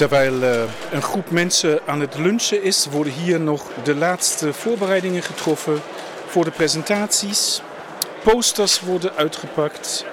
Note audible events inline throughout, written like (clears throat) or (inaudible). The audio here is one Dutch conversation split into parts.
Terwijl uh, een groep mensen aan het lunchen is, worden hier nog de laatste voorbereidingen getroffen voor de presentaties. Posters worden uitgepakt.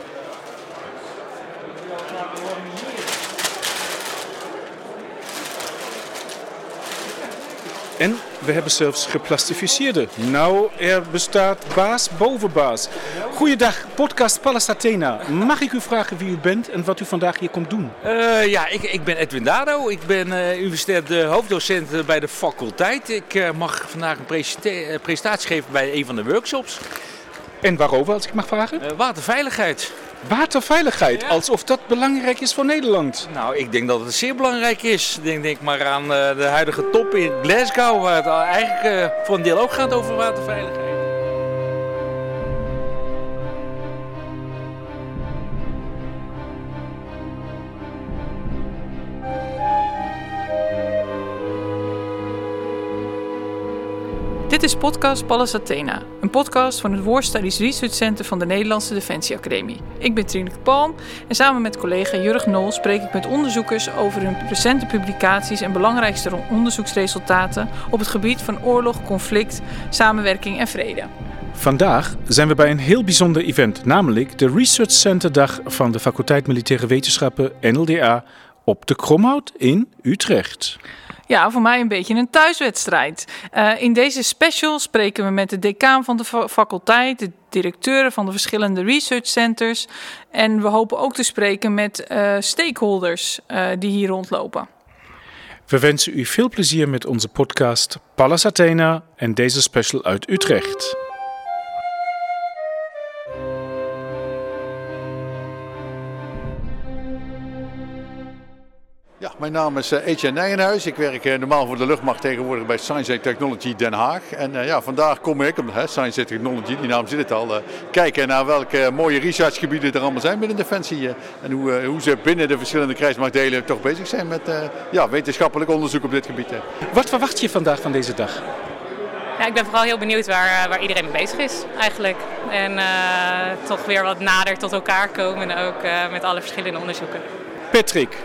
En we hebben zelfs geplastificeerde. Nou, er bestaat baas boven baas. Goeiedag, podcast Pallas Athena. Mag ik u vragen wie u bent en wat u vandaag hier komt doen? Uh, ja, ik, ik, ben Edwin Dado. Ik ben uh, universitair hoofddocent bij de faculteit. Ik uh, mag vandaag een presentatie geven bij een van de workshops. En waarover, als ik mag vragen? waterveiligheid. Waterveiligheid, alsof dat belangrijk is voor Nederland. Nou, ik denk dat het zeer belangrijk is. Denk, denk maar aan de huidige top in Glasgow, waar het eigenlijk voor een deel ook gaat over waterveiligheid. Dit is podcast Pallas Athena, een podcast van het War Studies Research Center van de Nederlandse Defensie Academie. Ik ben Trineke Palm en samen met collega Jurg Nol spreek ik met onderzoekers over hun recente publicaties en belangrijkste onderzoeksresultaten op het gebied van oorlog, conflict, samenwerking en vrede. Vandaag zijn we bij een heel bijzonder event, namelijk de Research Center Dag van de Faculteit Militaire Wetenschappen NLDA op de Kromhout in Utrecht. Ja, voor mij een beetje een thuiswedstrijd. Uh, in deze special spreken we met de decaan van de faculteit, de directeuren van de verschillende research centers. En we hopen ook te spreken met uh, stakeholders uh, die hier rondlopen. We wensen u veel plezier met onze podcast Pallas Athena en deze special uit Utrecht. Ja, mijn naam is uh, Etienne Nijenhuis. Ik werk uh, normaal voor de luchtmacht tegenwoordig bij Science and Technology Den Haag. En uh, ja, vandaag kom ik, hè, Science and Technology, die naam zit het al, kijken naar welke mooie researchgebieden er allemaal zijn binnen Defensie. en hoe, hoe ze binnen de verschillende krijgsmachtdelen toch bezig zijn met ja, wetenschappelijk onderzoek op dit gebied. Wat verwacht je vandaag van deze dag? Ja, ik ben vooral heel benieuwd waar, waar iedereen mee bezig is eigenlijk. En toch weer wat nader tot elkaar komen ook met alle verschillende onderzoeken. Patrick,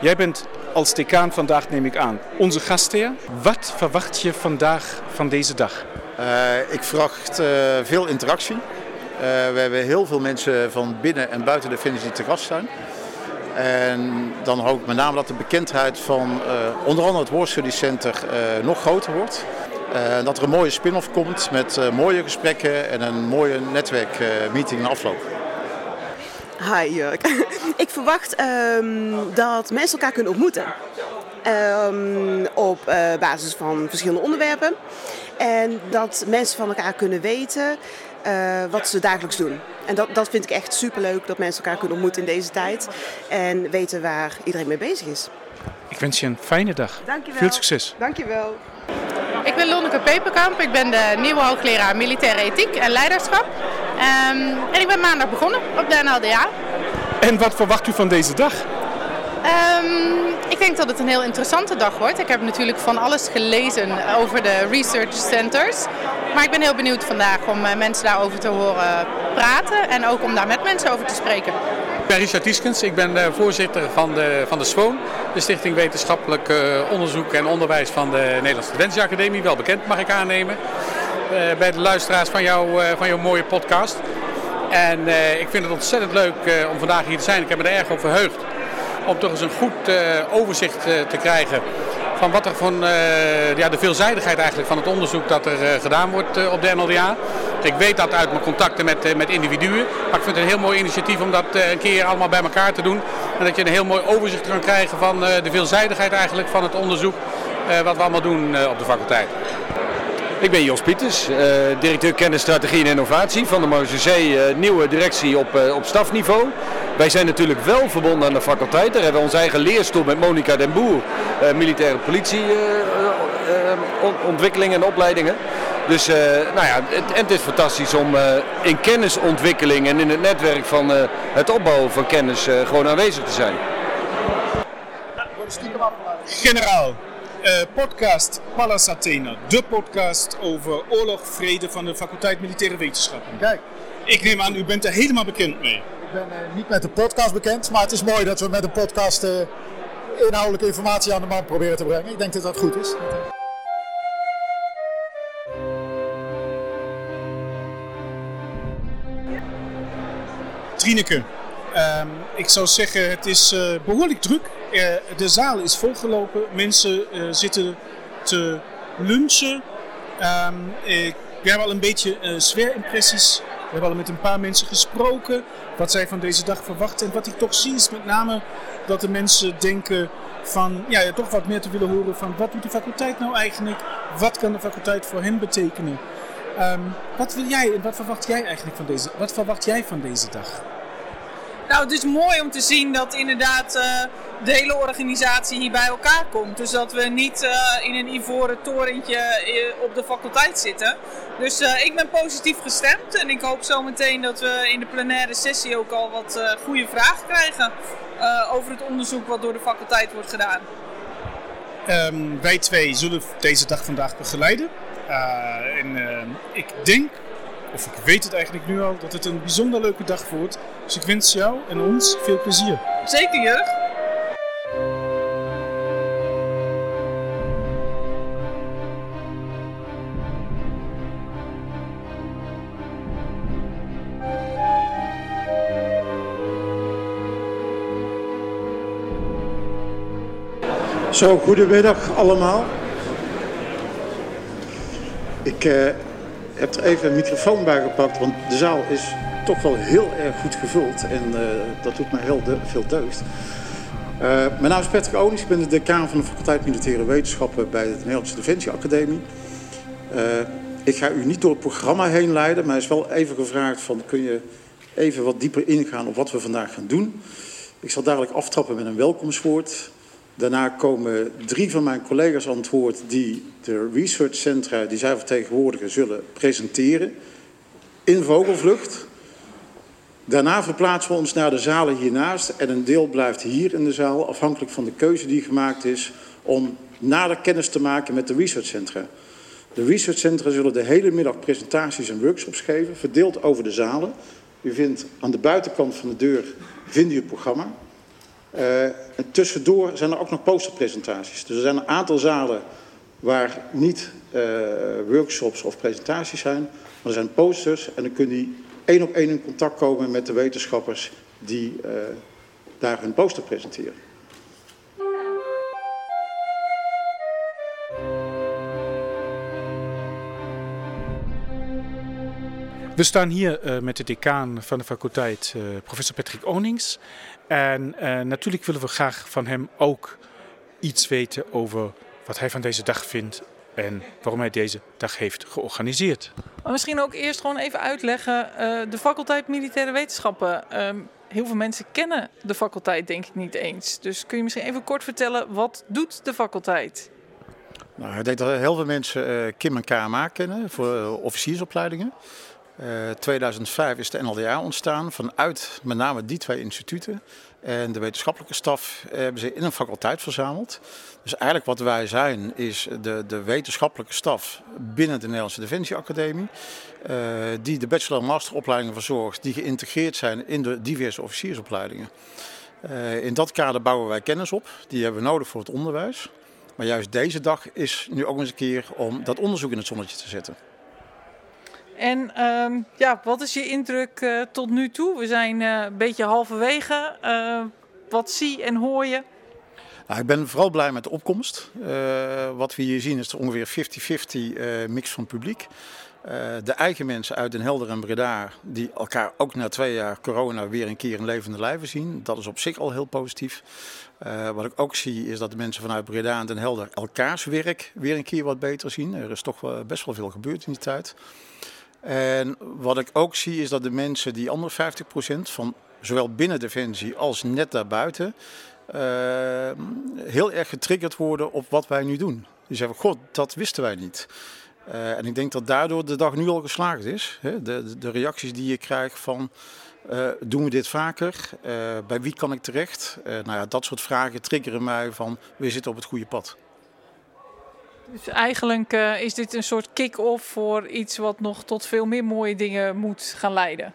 Jij bent als decaan vandaag, neem ik aan, onze gastheer. Wat verwacht je vandaag van deze dag? Uh, ik verwacht uh, veel interactie. Uh, we hebben heel veel mensen van binnen en buiten de Defensie te gast zijn. En dan hoop ik met name dat de bekendheid van onder andere het War Center nog groter wordt. dat er een mooie spin-off komt met mooie gesprekken en een mooie netwerkmeeting na afloop. Hi Jurk. (laughs) ik verwacht um, dat mensen elkaar kunnen ontmoeten. Um, op uh, basis van verschillende onderwerpen. En dat mensen van elkaar kunnen weten uh, wat ze dagelijks doen. En dat, dat vind ik echt superleuk, dat mensen elkaar kunnen ontmoeten in deze tijd. En weten waar iedereen mee bezig is. Ik wens je een fijne dag. Dankjewel. Veel succes. Dankjewel. Ik ben Lonneke Peperkamp. Ik ben de nieuwe hoogleraar militaire ethiek en leiderschap. Um, en ik ben maandag begonnen op de NLDA. En wat verwacht u van deze dag? Um, ik denk dat het een heel interessante dag wordt. Ik heb natuurlijk van alles gelezen over de research centers. Maar ik ben heel benieuwd vandaag om uh, mensen daarover te horen praten en ook om daar met mensen over te spreken. Ik ben Richard Tieskens, ik ben de voorzitter van de, van de SWOON, de Stichting Wetenschappelijk uh, Onderzoek en Onderwijs van de Nederlandse Defensieacademie. Wel bekend mag ik aannemen bij de luisteraars van, jou, van jouw mooie podcast. En uh, ik vind het ontzettend leuk om vandaag hier te zijn. Ik heb me er erg op verheugd om toch eens een goed overzicht te krijgen van wat er van ja, de veelzijdigheid eigenlijk van het onderzoek dat er gedaan wordt op de NLDA. Ik weet dat uit mijn contacten met, met individuen. Maar ik vind het een heel mooi initiatief om dat een keer allemaal bij elkaar te doen. En dat je een heel mooi overzicht kan krijgen van de veelzijdigheid eigenlijk van het onderzoek wat we allemaal doen op de faculteit. Ik ben Jos Pieters, uh, directeur kennis, strategie en innovatie van de MOCC, uh, nieuwe directie op, uh, op stafniveau. Wij zijn natuurlijk wel verbonden aan de faculteit. Daar hebben we onze eigen leerstoel met Monica den Boer, militaire politie, ontwikkelingen en opleidingen. Dus nou ja, het, het is fantastisch om in kennisontwikkeling en in het netwerk van het opbouwen van kennis gewoon aanwezig te zijn. Generaal, uh, podcast Pallas Athena. De podcast over oorlog, vrede van de faculteit Militaire Wetenschappen. Kijk. Ik neem aan, u bent er helemaal bekend mee. Ik ben uh, niet met de podcast bekend, maar het is mooi dat we met een podcast uh, inhoudelijke informatie aan de man proberen te brengen. Ik denk dat dat goed is. Trineke, ehm, ik zou zeggen, het is uh, behoorlijk druk. Uh, de zaal is volgelopen. Mensen uh, zitten te lunchen. Um, ik, we hebben al een beetje sfeerimpressies. We hebben al met een paar mensen gesproken. Wat zij van deze dag verwachten. En wat ik toch zie is met name dat de mensen denken van ja, toch wat meer te willen horen van wat doet de faculteit nou eigenlijk? Wat kan de faculteit voor hen betekenen? Um, wat wil jij wat verwacht jij eigenlijk van deze, wat verwacht jij van deze dag? Nou, het is mooi om te zien dat inderdaad uh, de hele organisatie hier bij elkaar komt. Dus dat we niet uh, in een ivoren torentje eh, op de faculteit zitten. Dus ik ben positief gestemd en ik hoop zometeen dat we in de plenaire sessie ook al wat goede vragen krijgen over het onderzoek wat door de faculteit wordt gedaan. Um, wij twee zullen deze dag vandaag begeleiden. en ik denk of ik weet het eigenlijk nu al, dat het een bijzonder leuke dag wordt. Dus ik wens jou en ons veel plezier. Zeker, Jurg. Zo, goedemiddag allemaal. Ik uh, heb er even een microfoon bij gepakt, want de zaal is toch wel heel erg goed gevuld. En uh, dat doet mij heel veel deugd. Uh, mijn naam is Patrick Onings, ik ben de decaan van de faculteit Militaire Wetenschappen bij de Nederlandse Defensieacademie. Uh, ik ga u niet door het programma heen leiden, maar is wel even gevraagd van kun je even wat dieper ingaan op wat we vandaag gaan doen. Ik zal dadelijk aftrappen met een welkomstwoord. Daarna komen drie van mijn collega's aan het woord die de researchcentra die zij vertegenwoordigen zullen presenteren in vogelvlucht. Daarna verplaatsen we ons naar de zalen hiernaast en een deel blijft hier in de zaal, afhankelijk van de keuze die gemaakt is om nader kennis te maken met de researchcentra. De researchcentra zullen de hele middag presentaties en workshops geven, verdeeld over de zalen. U vindt aan de buitenkant van de deur vindt u het programma. Uh, en tussendoor zijn er ook nog posterpresentaties. Dus er zijn een aantal zalen waar niet uh, workshops of presentaties zijn, maar er zijn posters en dan kun je één op één in contact komen met de wetenschappers die uh, daar hun poster presenteren. We staan hier uh, met de decaan van de faculteit, uh, professor Patrick Onings. En uh, natuurlijk willen we graag van hem ook iets weten over wat hij van deze dag vindt en waarom hij deze dag heeft georganiseerd. Maar misschien ook eerst gewoon even uitleggen, de faculteit Militaire Wetenschappen. Um, heel veel mensen kennen de faculteit denk ik niet eens. Dus kun je misschien even kort vertellen, wat doet de faculteit? Nou, ik denk dat heel veel mensen Kim en KMA kennen voor officiersopleidingen. Uh, 2005 is de NLDA ontstaan vanuit met name die twee instituten. En de wetenschappelijke staf hebben ze in een faculteit verzameld. Dus eigenlijk wat wij zijn is de, de wetenschappelijke staf binnen de Nederlandse Defensieacademie. Uh, die de bachelor- en masteropleidingen verzorgt die geïntegreerd zijn in de diverse officiersopleidingen. Uh, in dat kader bouwen wij kennis op. Die hebben we nodig voor het onderwijs. Maar juist deze dag is nu ook eens een keer om dat onderzoek in het zonnetje te zetten. En um, ja, wat is je indruk uh, tot nu toe? We zijn uh, een beetje halverwege. Uh, wat zie en hoor je? Nou, ik ben vooral blij met de opkomst. wat we hier zien is ongeveer 50-50 mix van publiek. de eigen mensen uit Den Helder en Breda, die elkaar ook na twee jaar corona weer een keer in levende lijven zien. Dat is op zich al heel positief. wat ik ook zie is dat de mensen vanuit Breda en Den Helder elkaars werk weer een keer wat beter zien. Er is toch best wel veel gebeurd in die tijd. En wat ik ook zie is dat de mensen, die andere 50% van zowel binnen Defensie als net daarbuiten, uh, heel erg getriggerd worden op wat wij nu doen. Die zeggen, god, dat wisten wij niet. Uh, en ik denk dat daardoor de dag nu al geslaagd is. Hè? De, de, reacties die je krijgt van, uh, doen we dit vaker? bij wie kan ik terecht? nou ja, dat soort vragen triggeren mij van, we zitten op het goede pad. Dus eigenlijk uh, is dit een soort kick-off voor iets wat nog tot veel meer mooie dingen moet gaan leiden.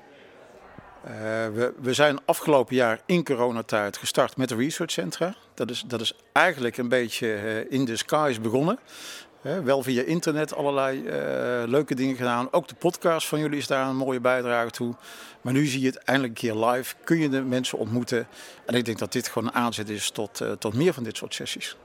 Uh, we, we, zijn afgelopen jaar in coronatijd gestart met de research centra. Dat is, dat is eigenlijk een beetje uh, in the skies begonnen. Wel via internet allerlei leuke dingen gedaan. Ook de podcast van jullie is daar een mooie bijdrage toe. Maar nu zie je het eindelijk een keer live. Kun je de mensen ontmoeten. En ik denk dat dit gewoon een aanzet is tot, tot meer van dit soort sessies.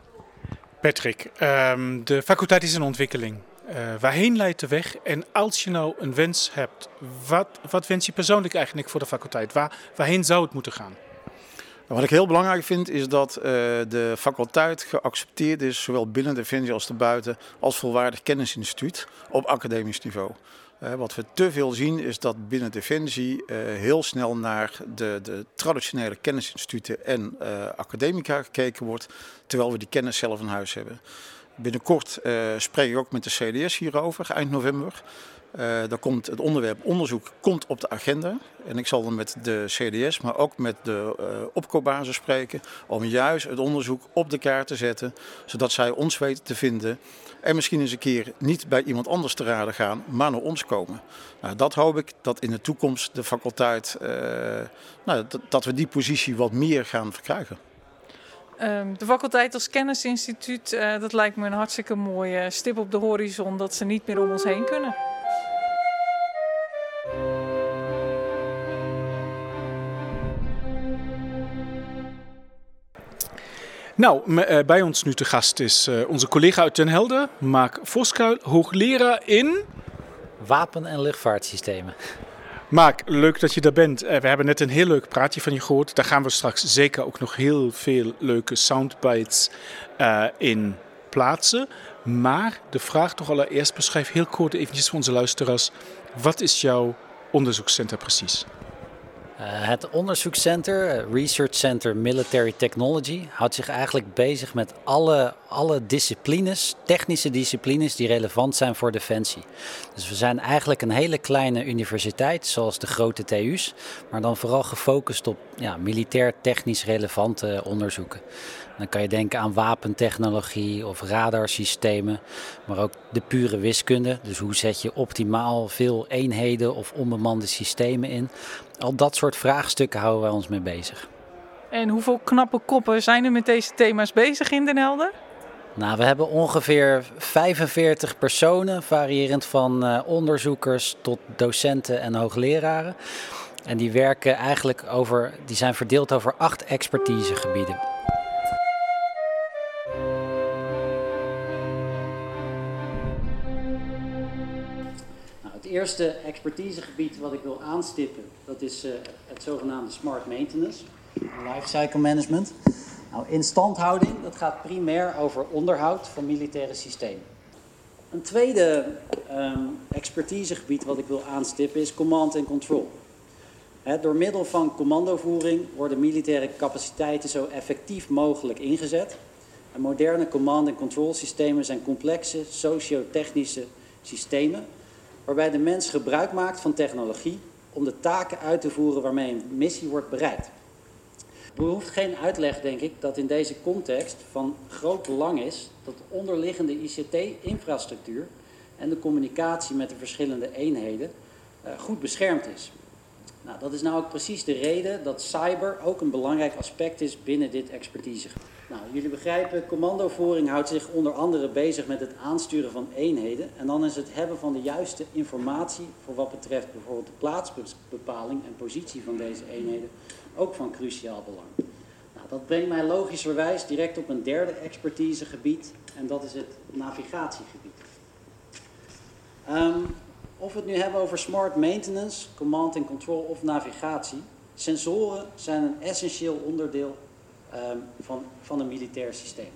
Patrick, um, de faculteit is in ontwikkeling. Uh, waarheen leidt de weg? En als je nou een wens hebt, wat, wat wens je persoonlijk eigenlijk voor de faculteit? Waar, waarheen zou het moeten gaan? Wat ik heel belangrijk vind is dat uh, de faculteit geaccepteerd is, zowel binnen Defensie als erbuiten, als volwaardig kennisinstituut op academisch niveau. Uh, wat we te veel zien is dat binnen Defensie uh, heel snel naar de, de traditionele kennisinstituten en academica gekeken wordt, terwijl we die kennis zelf in huis hebben. Binnenkort spreek ik ook met de CDS hierover, eind november. Uh, komt het onderwerp onderzoek komt op de agenda. En ik zal dan met de CDS, maar ook met de uh, spreken. Om juist het onderzoek op de kaart te zetten. Zodat zij ons weten te vinden. En misschien eens een keer niet bij iemand anders te raden gaan, maar naar ons komen. Nou, dat hoop ik dat in de toekomst de faculteit, uh, nou, dat we die positie wat meer gaan verkrijgen. Um, de faculteit als kennisinstituut, dat lijkt me een hartstikke mooie stip op de horizon dat ze niet meer om ons heen kunnen. Nou, bij ons nu te gast is uh, onze collega uit Den Helder, Mark Voskuil, hoogleraar in... Wapen- en luchtvaartsystemen. Mark, leuk dat je daar bent. We hebben net een heel leuk praatje van je gehoord. Daar gaan we straks zeker ook nog heel veel leuke soundbites uh, in plaatsen. Maar de vraag toch allereerst, beschrijf heel kort eventjes voor onze luisteraars. Wat is jouw onderzoekscentrum precies? Uh, het onderzoekscenter, eh, Research Center Military Technology, houdt zich eigenlijk bezig met alle, alle disciplines, technische disciplines die relevant zijn voor defensie. Dus we zijn eigenlijk een hele kleine universiteit, zoals de grote TU's, maar dan vooral gefocust op ja, militair technisch relevante onderzoeken. Dan kan je denken aan wapentechnologie of radarsystemen, maar ook de pure wiskunde. Dus hoe zet je optimaal veel eenheden of onbemande systemen in? Al dat soort vraagstukken houden wij ons mee bezig. En hoeveel knappe koppen zijn er met deze thema's bezig in Den Helder? Nou, we hebben ongeveer 45 personen, variërend van uh, onderzoekers tot docenten en hoogleraren. En die werken eigenlijk over, die zijn verdeeld over acht expertisegebieden. Eerste expertisegebied wat ik wil aanstippen, dat is uh, het zogenaamde smart maintenance, lifecycle management. Nou, instandhouding, dat gaat primair over onderhoud van militaire systemen. Een tweede um, expertisegebied wat ik wil aanstippen is command and control. Door middel van commandovoering worden militaire capaciteiten zo effectief mogelijk ingezet. Moderne command and control systemen zijn complexe socio-technische systemen waarbij de mens gebruik maakt van technologie om de taken uit te voeren waarmee een missie wordt bereikt. Er behoeft geen uitleg, denk ik, dat in deze context van groot belang is dat de onderliggende ICT-infrastructuur en de communicatie met de verschillende eenheden uh, goed beschermd is. Nou, dat is nou ook precies de reden dat cyber ook een belangrijk aspect is binnen dit expertisegebied. Nou, jullie begrijpen, commandovoering houdt zich onder andere bezig met het aansturen van eenheden. En dan is het hebben van de juiste informatie voor wat betreft bijvoorbeeld de plaatsbepaling en positie van deze eenheden ook van cruciaal belang. Nou, dat brengt mij logischerwijs direct op een derde expertisegebied en dat is het navigatiegebied. Um, of we het nu hebben over smart maintenance, command and control of navigatie, sensoren zijn een essentieel onderdeel um, van, van een militair systeem.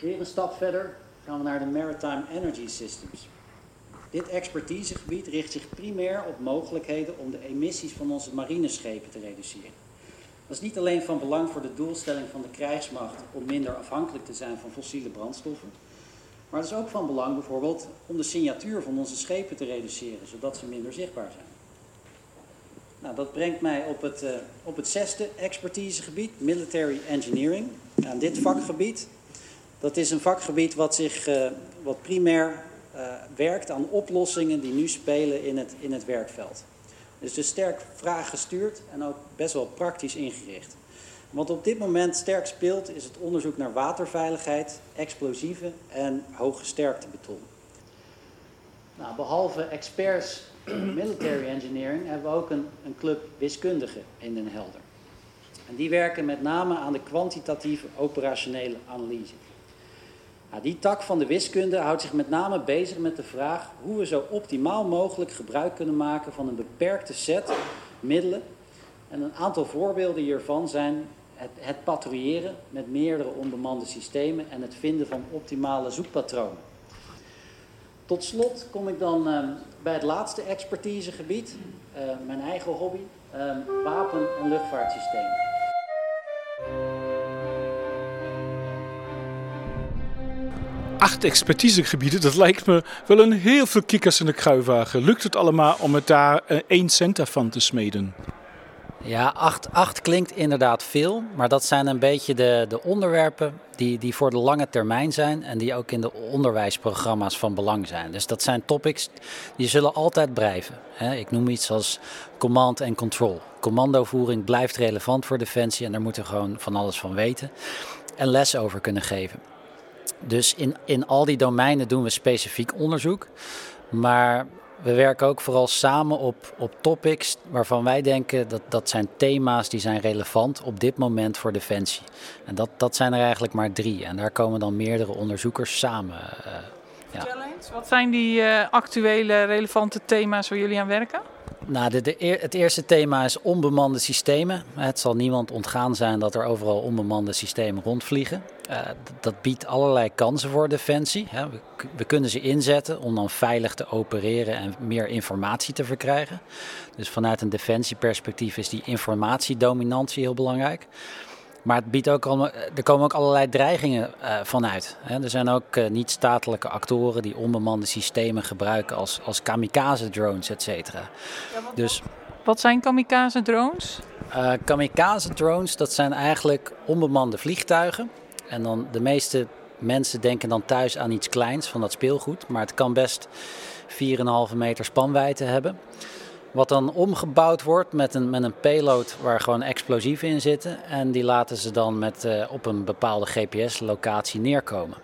Weer een stap verder gaan we naar de Maritime Energy Systems. Dit expertisegebied richt zich primair op mogelijkheden om de emissies van onze marineschepen te reduceren. Dat is niet alleen van belang voor de doelstelling van de krijgsmacht om minder afhankelijk te zijn van fossiele brandstoffen, maar het is ook van belang bijvoorbeeld om de signatuur van onze schepen te reduceren, zodat ze minder zichtbaar zijn. Nou, dat brengt mij op het, uh, op het zesde expertisegebied, military engineering. Nou, dit vakgebied, dat is een vakgebied wat, zich, uh, wat primair uh, werkt aan oplossingen die nu spelen in het, in het werkveld. is dus sterk vraaggestuurd en ook best wel praktisch ingericht. Wat op dit moment sterk speelt is het onderzoek naar waterveiligheid, explosieven en hoge sterktebeton. Nou, behalve experts (clears throat) military engineering hebben we ook een, een club wiskundigen in Den Helder. En die werken met name aan de kwantitatieve operationele analyse. Nou, die tak van de wiskunde houdt zich met name bezig met de vraag hoe we zo optimaal mogelijk gebruik kunnen maken van een beperkte set middelen. En een aantal voorbeelden hiervan zijn het, het patrouilleren met meerdere onbemande systemen en het vinden van optimale zoekpatronen. Tot slot kom ik dan uh, bij het laatste expertisegebied, uh, mijn eigen hobby, uh, wapen- en luchtvaartsystemen. Acht expertisegebieden, dat lijkt me wel een heel veel kikkers in de kruiwagen. Lukt het allemaal om het daar uh, één cent van te smeden? Ja, acht, acht klinkt inderdaad veel, maar dat zijn een beetje de, de onderwerpen die, die voor de lange termijn zijn en die ook in de onderwijsprogramma's van belang zijn. Dus dat zijn topics die zullen altijd blijven. Ik noem iets als command en control. Commandovoering blijft relevant voor Defensie en daar moeten we gewoon van alles van weten en les over kunnen geven. Dus in, in al die domeinen doen we specifiek onderzoek. Maar we werken ook vooral samen op, op topics waarvan wij denken dat dat zijn thema's die zijn relevant op dit moment voor Defensie. En dat, dat zijn er eigenlijk maar drie. En daar komen dan meerdere onderzoekers samen. Uh, ja. Wat zijn die uh, actuele relevante thema's waar jullie aan werken? Nou, de, het eerste thema is onbemande systemen. Het zal niemand ontgaan zijn dat er overal onbemande systemen rondvliegen. Uh, dat biedt allerlei kansen voor Defensie. Hè. We, we, kunnen ze inzetten om dan veilig te opereren en meer informatie te verkrijgen. Dus vanuit een defensieperspectief is die informatiedominantie heel belangrijk. Maar het biedt ook al, er komen ook allerlei dreigingen uh, vanuit. Hè. Er zijn ook uh, niet-statelijke actoren die onbemande systemen gebruiken als, als kamikaze-drones, et cetera. Ja, wat, dus, wat zijn kamikaze-drones? Uh, kamikaze-drones, dat zijn eigenlijk onbemande vliegtuigen. En dan de meeste mensen denken dan thuis aan iets kleins van dat speelgoed. Maar het kan best 4,5 meter spanwijdte hebben. Wat dan omgebouwd wordt met een, met een payload waar gewoon explosieven in zitten. En die laten ze dan met, uh, op een bepaalde GPS-locatie neerkomen.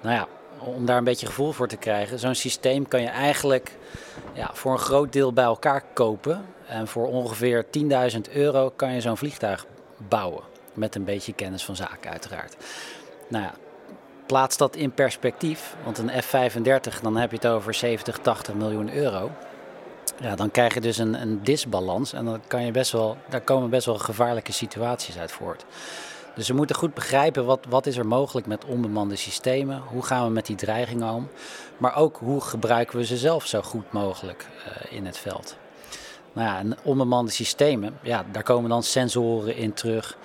Nou ja, om daar een beetje gevoel voor te krijgen. Zo'n systeem kan je eigenlijk ja, voor een groot deel bij elkaar kopen. En voor ongeveer 10.000 euro kan je zo'n vliegtuig bouwen. Met een beetje kennis van zaken uiteraard. Nou ja, plaats dat in perspectief. Want een F-35, dan heb je het over 70, 80 miljoen euro. Ja, dan krijg je dus een, een disbalans en dan kan je best wel, daar komen best wel gevaarlijke situaties uit voort. Dus we moeten goed begrijpen wat, wat is er mogelijk met onbemande systemen, hoe gaan we met die dreigingen om, maar ook hoe gebruiken we ze zelf zo goed mogelijk uh, in het veld. Nou ja, en onbemande systemen, ja, daar komen dan sensoren in terug.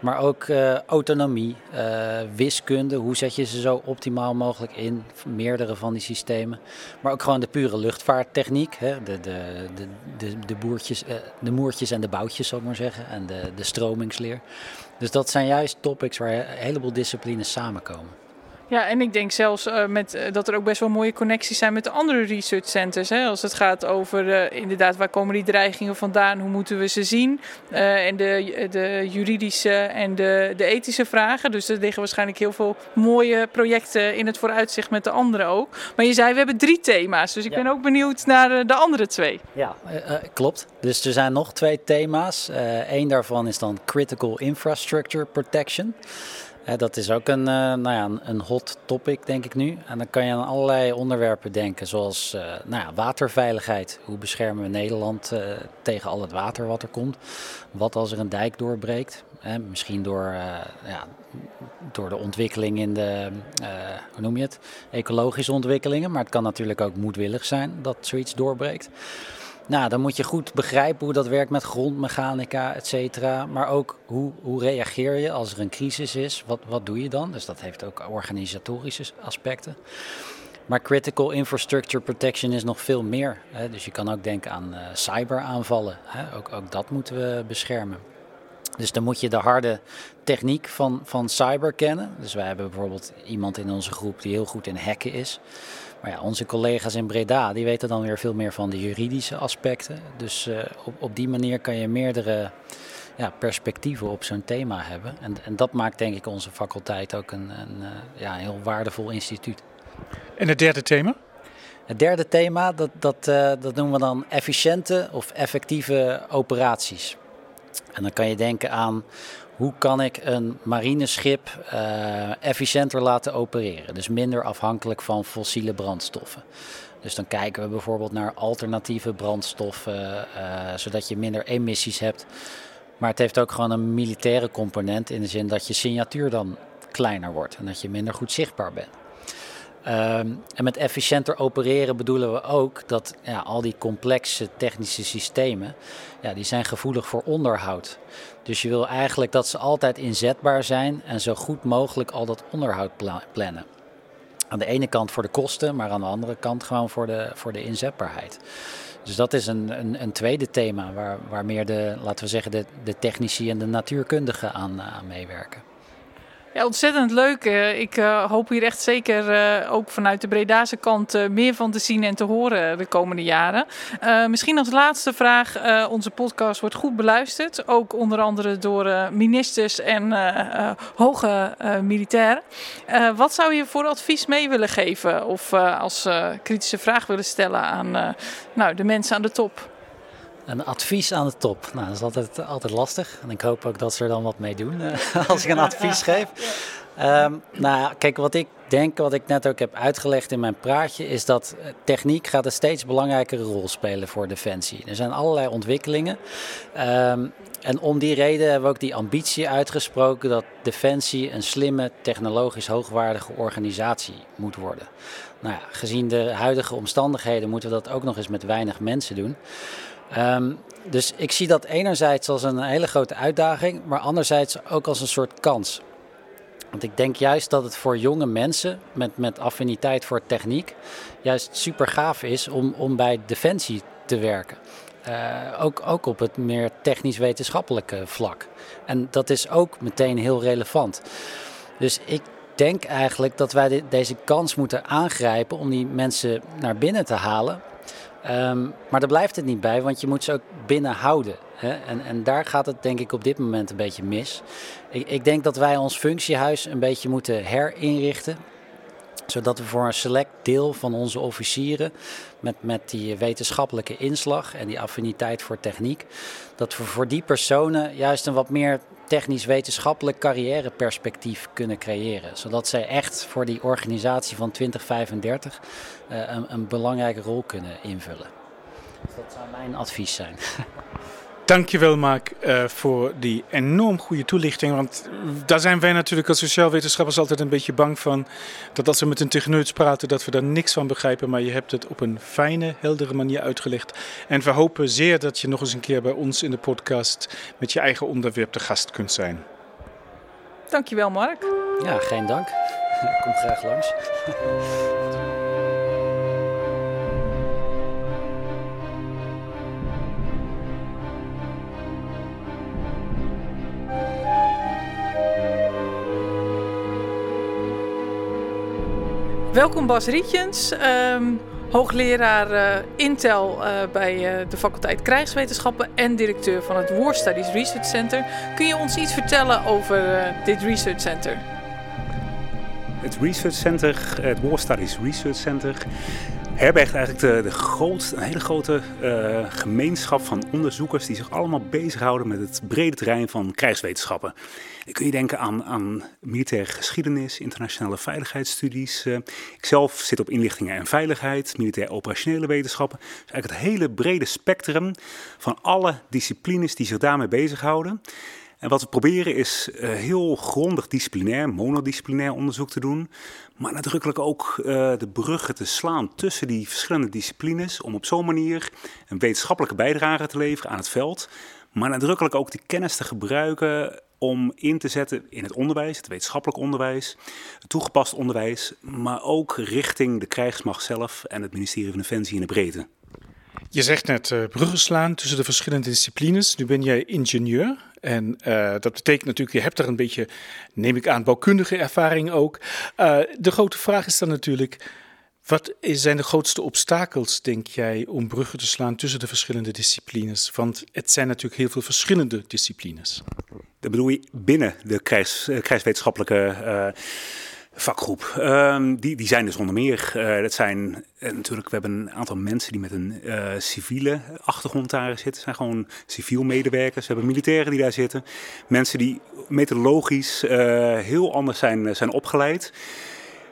Maar ook uh, autonomie, uh, wiskunde, hoe zet je ze zo optimaal mogelijk in, meerdere van die systemen. Maar ook gewoon de pure luchtvaarttechniek, hè? De, de, de, de, de, de moertjes en de boutjes, zal ik maar zeggen, en de, de stromingsleer. Dus dat zijn juist topics waar een heleboel disciplines samenkomen. Ja, en ik denk zelfs uh, met, uh, dat er ook best wel mooie connecties zijn met de andere research centers. Hè? Als het gaat over uh, inderdaad waar komen die dreigingen vandaan, hoe moeten we ze zien. en de, de juridische en de, de ethische vragen. Dus er liggen waarschijnlijk heel veel mooie projecten in het vooruitzicht met de anderen ook. Maar je zei we hebben drie thema's, dus ik ja. ben ook benieuwd naar de andere twee. Ja, klopt. Dus er zijn nog twee thema's. Eén daarvan is dan Critical Infrastructure Protection. Dat is ook een, uh, nou ja, een hot topic, denk ik nu. En dan kan je aan allerlei onderwerpen denken, zoals uh, nou ja, waterveiligheid. Hoe beschermen we Nederland uh, tegen al het water wat er komt? Wat als er een dijk doorbreekt? Misschien door, ja, door de ontwikkeling in de, hoe noem je het? Ecologische ontwikkelingen. Maar het kan natuurlijk ook moedwillig zijn dat zoiets doorbreekt. Nou, dan moet je goed begrijpen hoe dat werkt met grondmechanica, et cetera. Maar ook hoe, hoe reageer je als er een crisis is? Wat, wat doe je dan? Dus dat heeft ook organisatorische aspecten. Maar critical infrastructure protection is nog veel meer. Hè? Dus je kan ook denken aan uh, cyberaanvallen. Hè? Ook, ook dat moeten we beschermen. Dus dan moet je de harde techniek van, van cyber kennen. Dus wij hebben bijvoorbeeld iemand in onze groep die heel goed in hacken is. Maar ja, onze collega's in Breda die weten dan weer veel meer van de juridische aspecten. Dus op, op die manier kan je meerdere ja, perspectieven op zo'n thema hebben. En, en dat maakt denk ik onze faculteit ook een, een ja, heel waardevol instituut. En het derde thema? Het derde thema, dat, dat, uh, dat noemen we dan efficiënte of effectieve operaties. En dan kan je denken aan hoe kan ik een marineschip uh, efficiënter laten opereren. Dus minder afhankelijk van fossiele brandstoffen. Dus dan kijken we bijvoorbeeld naar alternatieve brandstoffen, uh, zodat je minder emissies hebt. Maar het heeft ook gewoon een militaire component in de zin dat je signatuur dan kleiner wordt en dat je minder goed zichtbaar bent. Um, en met efficiënter opereren bedoelen we ook dat ja, al die complexe technische systemen, ja, die zijn gevoelig voor onderhoud. Dus je wil eigenlijk dat ze altijd inzetbaar zijn en zo goed mogelijk al dat onderhoud plannen. Aan de ene kant voor de kosten, maar aan de andere kant gewoon voor de, voor de inzetbaarheid. Dus dat is een, een, een tweede thema waar, waar meer de, laten we zeggen, de, de technici en de natuurkundigen aan, aan meewerken. Ja, ontzettend leuk. Eh, ik uh, hoop hier echt zeker uh, ook vanuit de Bredase kant meer van te zien en te horen de komende jaren. misschien als laatste vraag. onze podcast wordt goed beluisterd. Ook onder andere door ministers en hoge militairen. wat zou je voor advies mee willen geven? Of als kritische vraag willen stellen aan nou, de mensen aan de top? Een advies aan de top. Nou, dat is altijd, altijd lastig. En ik hoop ook dat ze er dan wat mee doen eh, (laughs) als ik een advies geef. Um, nou ja, kijk, wat ik denk, wat ik net ook heb uitgelegd in mijn praatje, is dat eh, techniek gaat een steeds belangrijkere rol spelen voor Defensie. Er zijn allerlei ontwikkelingen. Um, en om die reden hebben we ook die ambitie uitgesproken dat Defensie een slimme, technologisch hoogwaardige organisatie moet worden. Nou ja, gezien de huidige omstandigheden moeten we dat ook nog eens met weinig mensen doen. Um, dus ik zie dat enerzijds als een hele grote uitdaging, maar anderzijds ook als een soort kans. Want ik denk juist dat het voor jonge mensen met, met affiniteit voor techniek juist super gaaf is om, om bij Defensie te werken. Uh, ook, ook op het meer technisch-wetenschappelijke vlak. En dat is ook meteen heel relevant. Dus ik denk eigenlijk dat wij de, deze kans moeten aangrijpen om die mensen naar binnen te halen. Um, maar daar blijft het niet bij, want je moet ze ook binnen houden. Hè? En, en daar gaat het denk ik op dit moment een beetje mis. Ik, ik denk dat wij ons functiehuis een beetje moeten herinrichten zodat we voor een select deel van onze officieren met, met die wetenschappelijke inslag en die affiniteit voor techniek, dat we voor die personen juist een wat meer technisch-wetenschappelijk carrièreperspectief kunnen creëren. Zodat zij echt voor die organisatie van 2035 uh, een, een belangrijke rol kunnen invullen. Dus dat zou mijn advies zijn. (laughs) Dankjewel Mark uh, voor die enorm goede toelichting. Want daar zijn wij natuurlijk als sociaal wetenschappers altijd een beetje bang van. Dat als we met een techneut praten dat we daar niks van begrijpen. Maar je hebt het op een fijne, heldere manier uitgelegd. En we hopen zeer dat je nog eens een keer bij ons in de podcast met je eigen onderwerp te gast kunt zijn. Dankjewel Mark. Ja, geen dank. Ik (laughs) kom graag langs. (laughs) Welkom Bas Rietjens, um, hoogleraar uh, Intel uh, bij uh, de faculteit Krijgswetenschappen en directeur van het War Studies Research Center. Kun je ons iets vertellen over dit Research Center? Het Research Center, het War Studies Research Center, herbergt eigenlijk de, de grootste, een hele grote gemeenschap van onderzoekers die zich allemaal bezighouden met het brede terrein van krijgswetenschappen. Dan kun je denken aan, aan militaire geschiedenis, internationale veiligheidsstudies. Uh, ik zelf zit op inlichtingen en veiligheid, militair operationele wetenschappen. Dus eigenlijk het hele brede spectrum van alle disciplines die zich daarmee bezighouden. En wat we proberen is uh, heel grondig disciplinair, monodisciplinair onderzoek te doen. Maar nadrukkelijk ook uh, de bruggen te slaan tussen die verschillende disciplines. Om op zo'n manier een wetenschappelijke bijdrage te leveren aan het veld. Maar nadrukkelijk ook die kennis te gebruiken om in te zetten in het onderwijs, het wetenschappelijk onderwijs, het toegepast onderwijs, maar ook richting de krijgsmacht zelf en het ministerie van Defensie in de breedte. Je zegt net uh, bruggen slaan tussen de verschillende disciplines. Nu ben jij ingenieur. En uh, dat betekent natuurlijk, je hebt er een beetje, neem ik aan, bouwkundige ervaring ook. Uh, de grote vraag is dan natuurlijk, Wat zijn de grootste obstakels, denk jij, om bruggen te slaan tussen de verschillende disciplines? Want het zijn natuurlijk heel veel verschillende disciplines. Dat bedoel je binnen de krijgs, eh, krijgswetenschappelijke vakgroep. Uh, die, die zijn dus onder meer. Uh, dat zijn natuurlijk, we hebben een aantal mensen die met een civiele achtergrond daar zitten. zijn gewoon civiel medewerkers. We hebben militairen die daar zitten. Mensen die methodologisch heel anders zijn, zijn opgeleid.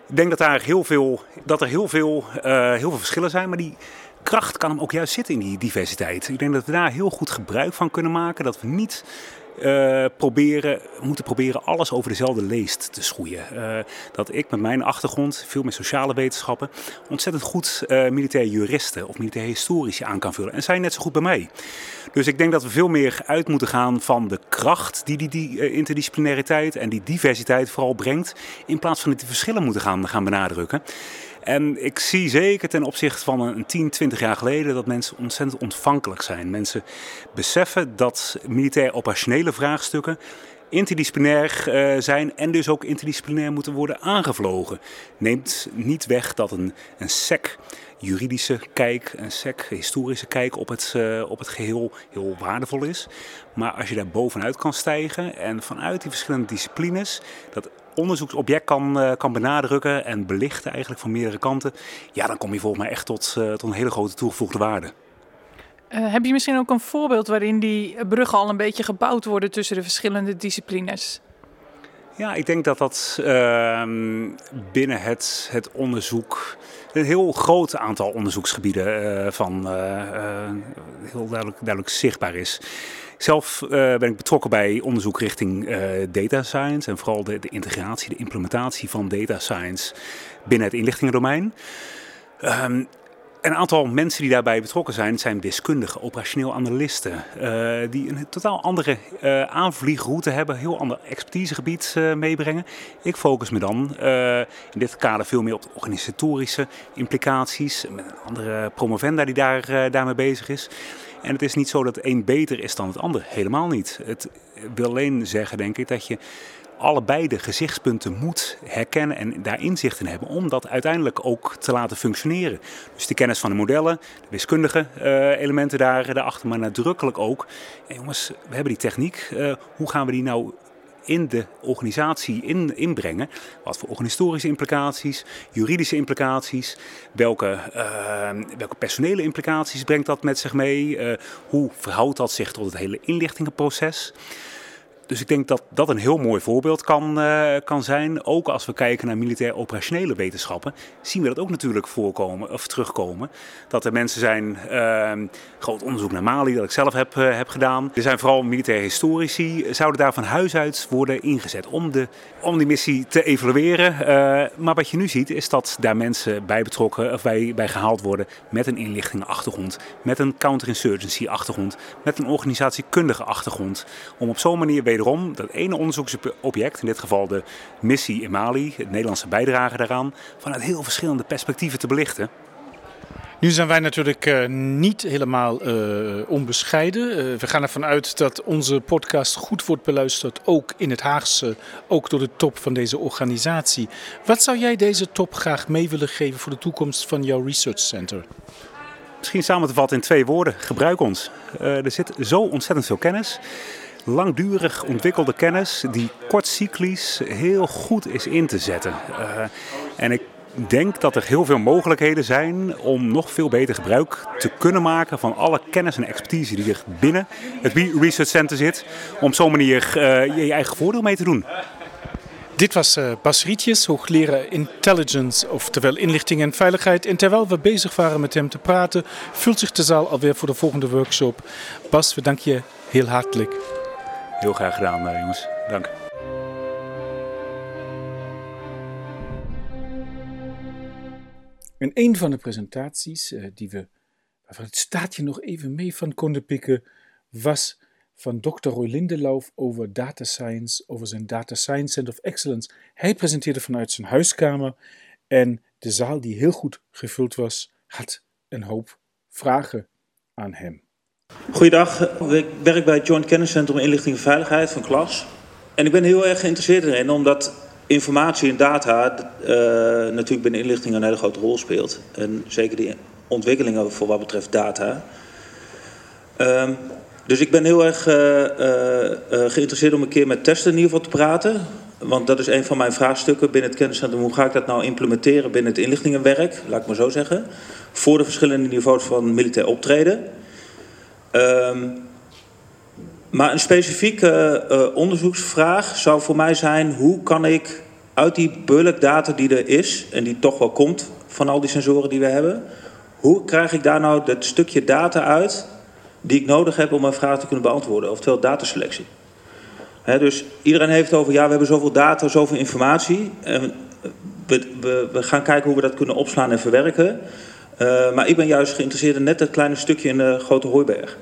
Ik denk dat, daar heel veel, dat er heel veel, heel veel verschillen zijn, maar die kracht kan hem ook juist zitten in die diversiteit. Ik denk dat we daar heel goed gebruik van kunnen maken. Dat we niet uh, proberen, moeten proberen alles over dezelfde leest te schoeien. Uh, dat ik met mijn achtergrond, veel meer sociale wetenschappen, ontzettend goed uh, militair juristen of militair historici aan kan vullen. En zij net zo goed bij mij. Dus ik denk dat we veel meer uit moeten gaan van de kracht die die, die interdisciplinariteit en die diversiteit vooral brengt, in plaats van die verschillen moeten gaan benadrukken. En ik zie zeker ten opzichte van een 10, 20 jaar geleden dat mensen ontzettend ontvankelijk zijn. Mensen beseffen dat militair operationele vraagstukken interdisciplinair uh, zijn en dus ook interdisciplinair moeten worden aangevlogen. Neemt niet weg dat een, een SEC juridische kijk, een SEC historische kijk op het, uh, op het geheel heel waardevol is. Maar als je daar bovenuit kan stijgen en vanuit die verschillende disciplines dat onderzoeksobject kan, uh, kan benadrukken en belichten eigenlijk van meerdere kanten, ja, dan kom je volgens mij echt tot, uh, tot een hele grote toegevoegde waarde. Uh, heb je misschien ook een voorbeeld waarin die bruggen al een beetje gebouwd worden tussen de verschillende disciplines? Ja, ik denk dat dat ehm, binnen het, het onderzoek een heel groot aantal onderzoeksgebieden van heel duidelijk, duidelijk zichtbaar is. Zelf uh, ben ik betrokken bij onderzoek richting uh, data science en vooral de, de, integratie, de implementatie van data science binnen het inlichtingendomein. Um, een aantal mensen die daarbij betrokken zijn, zijn wiskundigen, operationeel analisten, uh, die een totaal andere aanvliegroute hebben, heel ander expertisegebied meebrengen. Ik focus me dan in dit kader veel meer op organisatorische implicaties, met een andere promovenda die daar, daarmee bezig is. En het is niet zo dat het een beter is dan het ander. Helemaal niet. Het wil alleen zeggen, denk ik, dat je allebei de gezichtspunten moet herkennen en daar inzicht in hebben om dat uiteindelijk ook te laten functioneren. Dus de kennis van de modellen, de wiskundige uh, elementen daar, daarachter, maar nadrukkelijk ook. En jongens, we hebben die techniek. Uh, hoe gaan we die nou in de organisatie in, inbrengen. Wat voor organisatorische implicaties, juridische implicaties, welke, uh, welke personele implicaties brengt dat met zich mee, uh, hoe verhoudt dat zich tot het hele inlichtingenproces. Dus ik denk dat dat een heel mooi voorbeeld kan, uh, kan zijn. Ook als we kijken naar militair operationele wetenschappen, zien we dat ook natuurlijk voorkomen of terugkomen. Dat er mensen zijn, uh, groot onderzoek naar Mali, dat ik zelf heb, uh, heb gedaan. Er zijn vooral militair historici, zouden daar van huis uit worden ingezet om, de, om die missie te evalueren. maar wat je nu ziet, is dat daar mensen bij betrokken of bij, bij gehaald worden met een inlichtingenachtergrond, met een counterinsurgency achtergrond, met een organisatiekundige achtergrond. Om op zo'n manier wederom wederom dat ene onderzoeksobject, in dit geval de missie in Mali, het Nederlandse bijdrage daaraan, vanuit heel verschillende perspectieven te belichten. Nu zijn wij natuurlijk uh, niet helemaal uh, onbescheiden. Uh, we gaan ervan uit dat onze podcast goed wordt beluisterd, ook in het Haagse, ook door de top van deze organisatie. Wat zou jij deze top graag mee willen geven voor de toekomst van jouw research center? Misschien samen te vatten in twee woorden: gebruik ons. er zit zo ontzettend veel kennis langdurig ontwikkelde kennis die kortcyclisch heel goed is in te zetten. Uh, en ik denk dat er heel veel mogelijkheden zijn om nog veel beter gebruik te kunnen maken van alle kennis en expertise die er binnen het Research Center zit. Om op zo'n manier uh, je eigen voordeel mee te doen. Dit was uh, Bas Rietjes, hoogleraar Intelligence, oftewel inlichting en veiligheid. En terwijl we bezig waren met hem te praten, vult zich de zaal alweer voor de volgende workshop. Bas, we danken je heel hartelijk. Heel graag gedaan, uh, jongens. Dank. En een van de presentaties uh, die we, waarvan het staatje nog even mee van konden pikken, was van Dr. Roy Lindelauf over data science, over zijn Data Science Center of Excellence. Hij presenteerde vanuit zijn huiskamer en de zaal, die heel goed gevuld was, had een hoop vragen aan hem. Goeiedag, ik werk bij het Joint Kenniscentrum Inlichting en Veiligheid van KLAS. En ik ben heel erg geïnteresseerd erin, omdat informatie en data uh, natuurlijk binnen inlichting een hele grote rol speelt. En zeker die ontwikkelingen voor wat betreft data. Um, dus ik ben heel erg uh, uh, geïnteresseerd om een keer met testen in ieder geval te praten. Want dat is een van mijn vraagstukken binnen het kenniscentrum. Hoe ga ik dat nou implementeren binnen het inlichtingenwerk, laat ik maar zo zeggen. Voor de verschillende niveaus van militair optreden. Um, maar een specifieke uh, onderzoeksvraag zou voor mij zijn: hoe kan ik uit die bulkdata die er is en die toch wel komt van al die sensoren die we hebben, hoe krijg ik daar nou dat stukje data uit die ik nodig heb om mijn vraag te kunnen beantwoorden, oftewel dataselectie? He, dus iedereen heeft over, ja, we hebben zoveel data, zoveel informatie. En we, we gaan kijken hoe we dat kunnen opslaan en verwerken. Uh, maar ik ben juist geïnteresseerd in net dat kleine stukje in de grote hooiberg.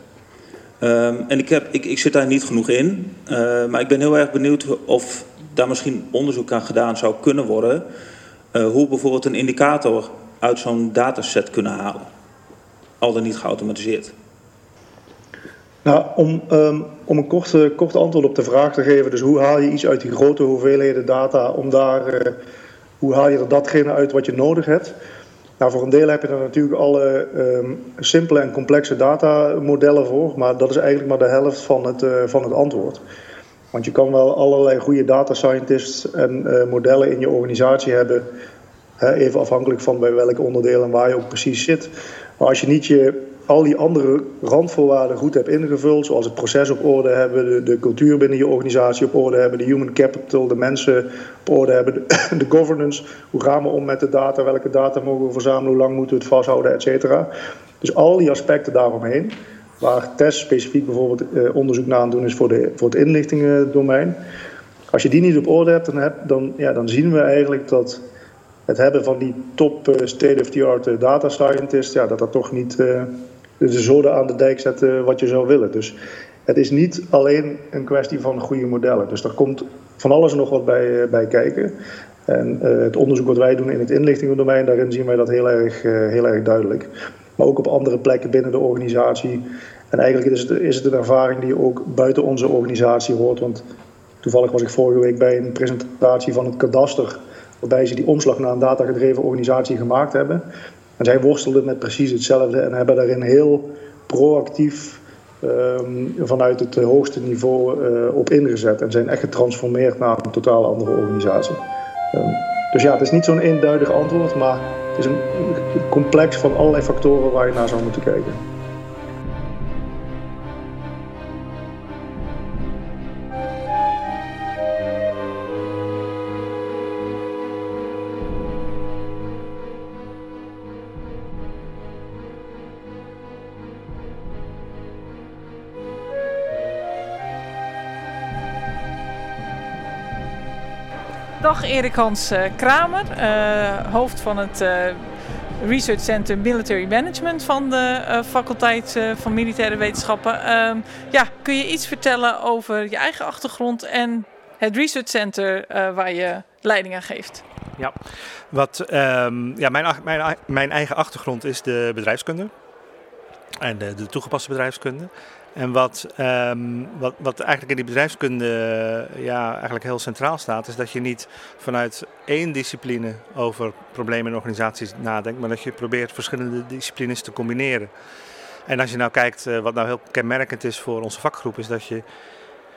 Um, en ik, heb, ik, ik zit daar niet genoeg in. Uh, maar ik ben heel erg benieuwd of daar misschien onderzoek aan gedaan zou kunnen worden. Uh, hoe bijvoorbeeld een indicator uit zo'n dataset kunnen halen. Al dan niet geautomatiseerd. Nou, om, um, om een korte, korte antwoord op de vraag te geven. Dus hoe haal je iets uit die grote hoeveelheden data? Om daar, hoe haal je er datgene uit wat je nodig hebt? Nou, voor een deel heb je er natuurlijk alle um, simpele en complexe datamodellen voor, maar dat is eigenlijk maar de helft van het, uh, van het antwoord. Want je kan wel allerlei goede data scientists en uh, modellen in je organisatie hebben, hè, even afhankelijk van bij welk onderdeel en waar je ook precies zit. Maar als je niet je al die andere randvoorwaarden goed hebt ingevuld, zoals het proces op orde hebben, de, de cultuur binnen je organisatie op orde hebben, de human capital, de mensen op orde hebben, (coughs) de, governance, hoe gaan we om met de data, welke data mogen we verzamelen, hoe lang moeten we het vasthouden, et cetera. Dus al die aspecten daaromheen, waar TES specifiek bijvoorbeeld eh, onderzoek naar aan doen is voor, de, voor het inlichtingendomein. Als je die niet op orde hebt, dan, heb, dan, ja, dan zien we eigenlijk dat het hebben van die top uh, state-of-the-art uh, data scientist, ja, dat dat toch niet uh, de zoden aan de dijk zet wat je zou willen. Dus het is niet alleen een kwestie van goede modellen. Dus er komt van alles nog wat bij, bij kijken. En het onderzoek wat wij doen in het inlichtingendomein, daarin zien wij dat heel erg, heel erg duidelijk. Maar ook op andere plekken binnen de organisatie. En eigenlijk is het, is het een ervaring die ook buiten onze organisatie hoort. Want toevallig was ik vorige week bij een presentatie van het kadaster waarbij ze die omslag naar een datagedreven organisatie gemaakt hebben. En zij worstelden met precies hetzelfde en hebben daarin heel proactief um, vanuit het hoogste niveau uh, op ingezet. En zijn echt getransformeerd naar een totaal andere organisatie. Um, dus ja, het is niet zo'n eenduidig antwoord, maar het is een complex van allerlei factoren waar je naar zou moeten kijken. Erik Hans uh, Kramer, uh, hoofd van het uh, Research Center Military Management van de faculteit van Militaire Wetenschappen. Ehm, ja, kun je iets vertellen over je eigen achtergrond en het Research Center waar je leiding aan geeft? Ja, wat, um, ja mijn, mijn, mijn eigen achtergrond is de bedrijfskunde en de toegepaste bedrijfskunde. En wat, um, wat, wat eigenlijk in die bedrijfskunde ja, eigenlijk heel centraal staat, is dat je niet vanuit één discipline over problemen in organisaties nadenkt, maar dat je probeert verschillende disciplines te combineren. En als je nou kijkt, uh, wat nou heel kenmerkend is voor onze vakgroep, is dat je,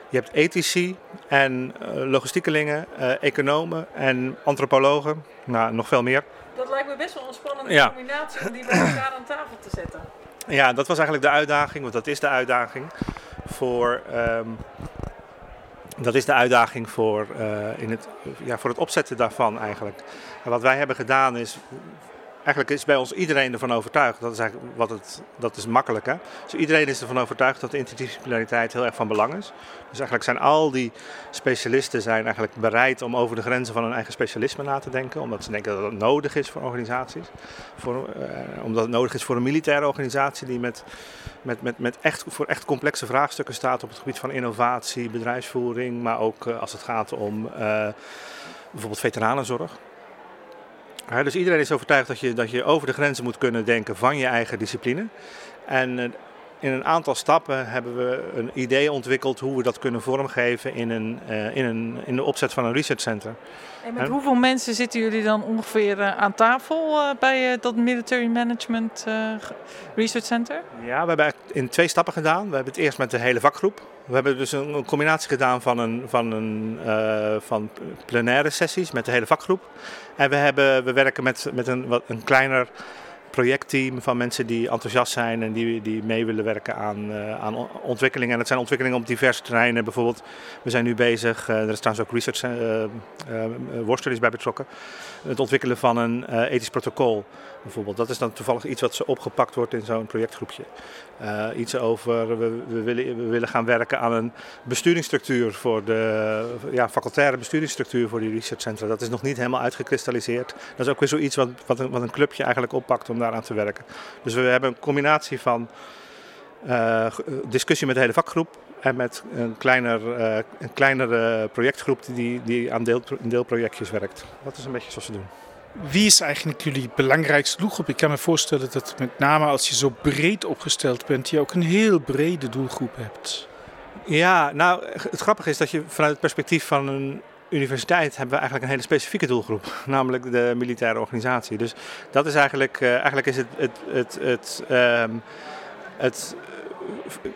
je hebt ethici en uh, logistiekelingen, uh, economen en antropologen, nou nog veel meer. Dat lijkt me best wel een spannende ja. combinatie om die bij elkaar aan tafel te zetten. Ja, dat was eigenlijk de uitdaging, want dat is de uitdaging voor, um, dat is de uitdaging voor, uh, in het, ja, voor het opzetten daarvan eigenlijk. En wat wij hebben gedaan is eigenlijk is bij ons iedereen ervan overtuigd. Dat is eigenlijk wat het, dat is makkelijk hè. Dus iedereen is ervan overtuigd dat interdisciplinariteit heel erg van belang is. Dus eigenlijk zijn al die specialisten zijn eigenlijk bereid om over de grenzen van hun eigen specialisme na te denken. Omdat ze denken dat het nodig is voor organisaties. Voor, uh, omdat het nodig is voor een militaire organisatie die met, met, met, met echt, voor echt complexe vraagstukken staat op het gebied van innovatie, bedrijfsvoering. Maar ook uh, als het gaat om uh, bijvoorbeeld veteranenzorg. Dus iedereen is overtuigd dat je, dat je over de grenzen moet kunnen denken van je eigen discipline. En uh, in een aantal stappen hebben we een idee ontwikkeld hoe we dat kunnen vormgeven in, een, uh, in, een, in de opzet van een research center. En met hoeveel mensen zitten jullie dan ongeveer uh, aan tafel uh, bij dat Military Management Research Center? Ja, we hebben in twee stappen gedaan. We hebben het eerst met de hele vakgroep. We hebben dus een, een combinatie gedaan van, een, van, een, van plenaire sessies met de hele vakgroep. En we, hebben, we werken met, met een, wat, een kleiner projectteam van mensen die enthousiast zijn en die, die mee willen werken aan, uh, aan ontwikkelingen. En dat zijn ontwikkelingen op diverse terreinen. Bijvoorbeeld, we zijn nu bezig, uh, er is trouwens ook research uh, bij betrokken, het ontwikkelen van een ethisch protocol bijvoorbeeld. Dat is dan toevallig iets wat opgepakt wordt in zo'n projectgroepje. Uh, iets over, we, we, willen, we willen gaan werken aan een besturingsstructuur voor de ja, facultaire besturingsstructuur voor die researchcentra. Dat is nog niet helemaal uitgekristalliseerd. Dat is ook weer zoiets wat, wat, een, wat een clubje eigenlijk oppakt om daaraan te werken. Dus we hebben een combinatie van uh, discussie met de hele vakgroep en met een, kleiner, uh, een kleinere projectgroep die, die aan deel, deelprojectjes werkt. Dat is een beetje zoals we doen. Wie is eigenlijk jullie belangrijkste doelgroep? Ik kan me voorstellen dat met name als je zo breed opgesteld bent, je ook een heel brede doelgroep hebt. Ja, nou, het grappige is dat je vanuit het perspectief van een universiteit hebben we eigenlijk een hele specifieke doelgroep, (laughs) namelijk de militaire organisatie. Dus dat is eigenlijk, uh, eigenlijk is het, het, het, het, um, het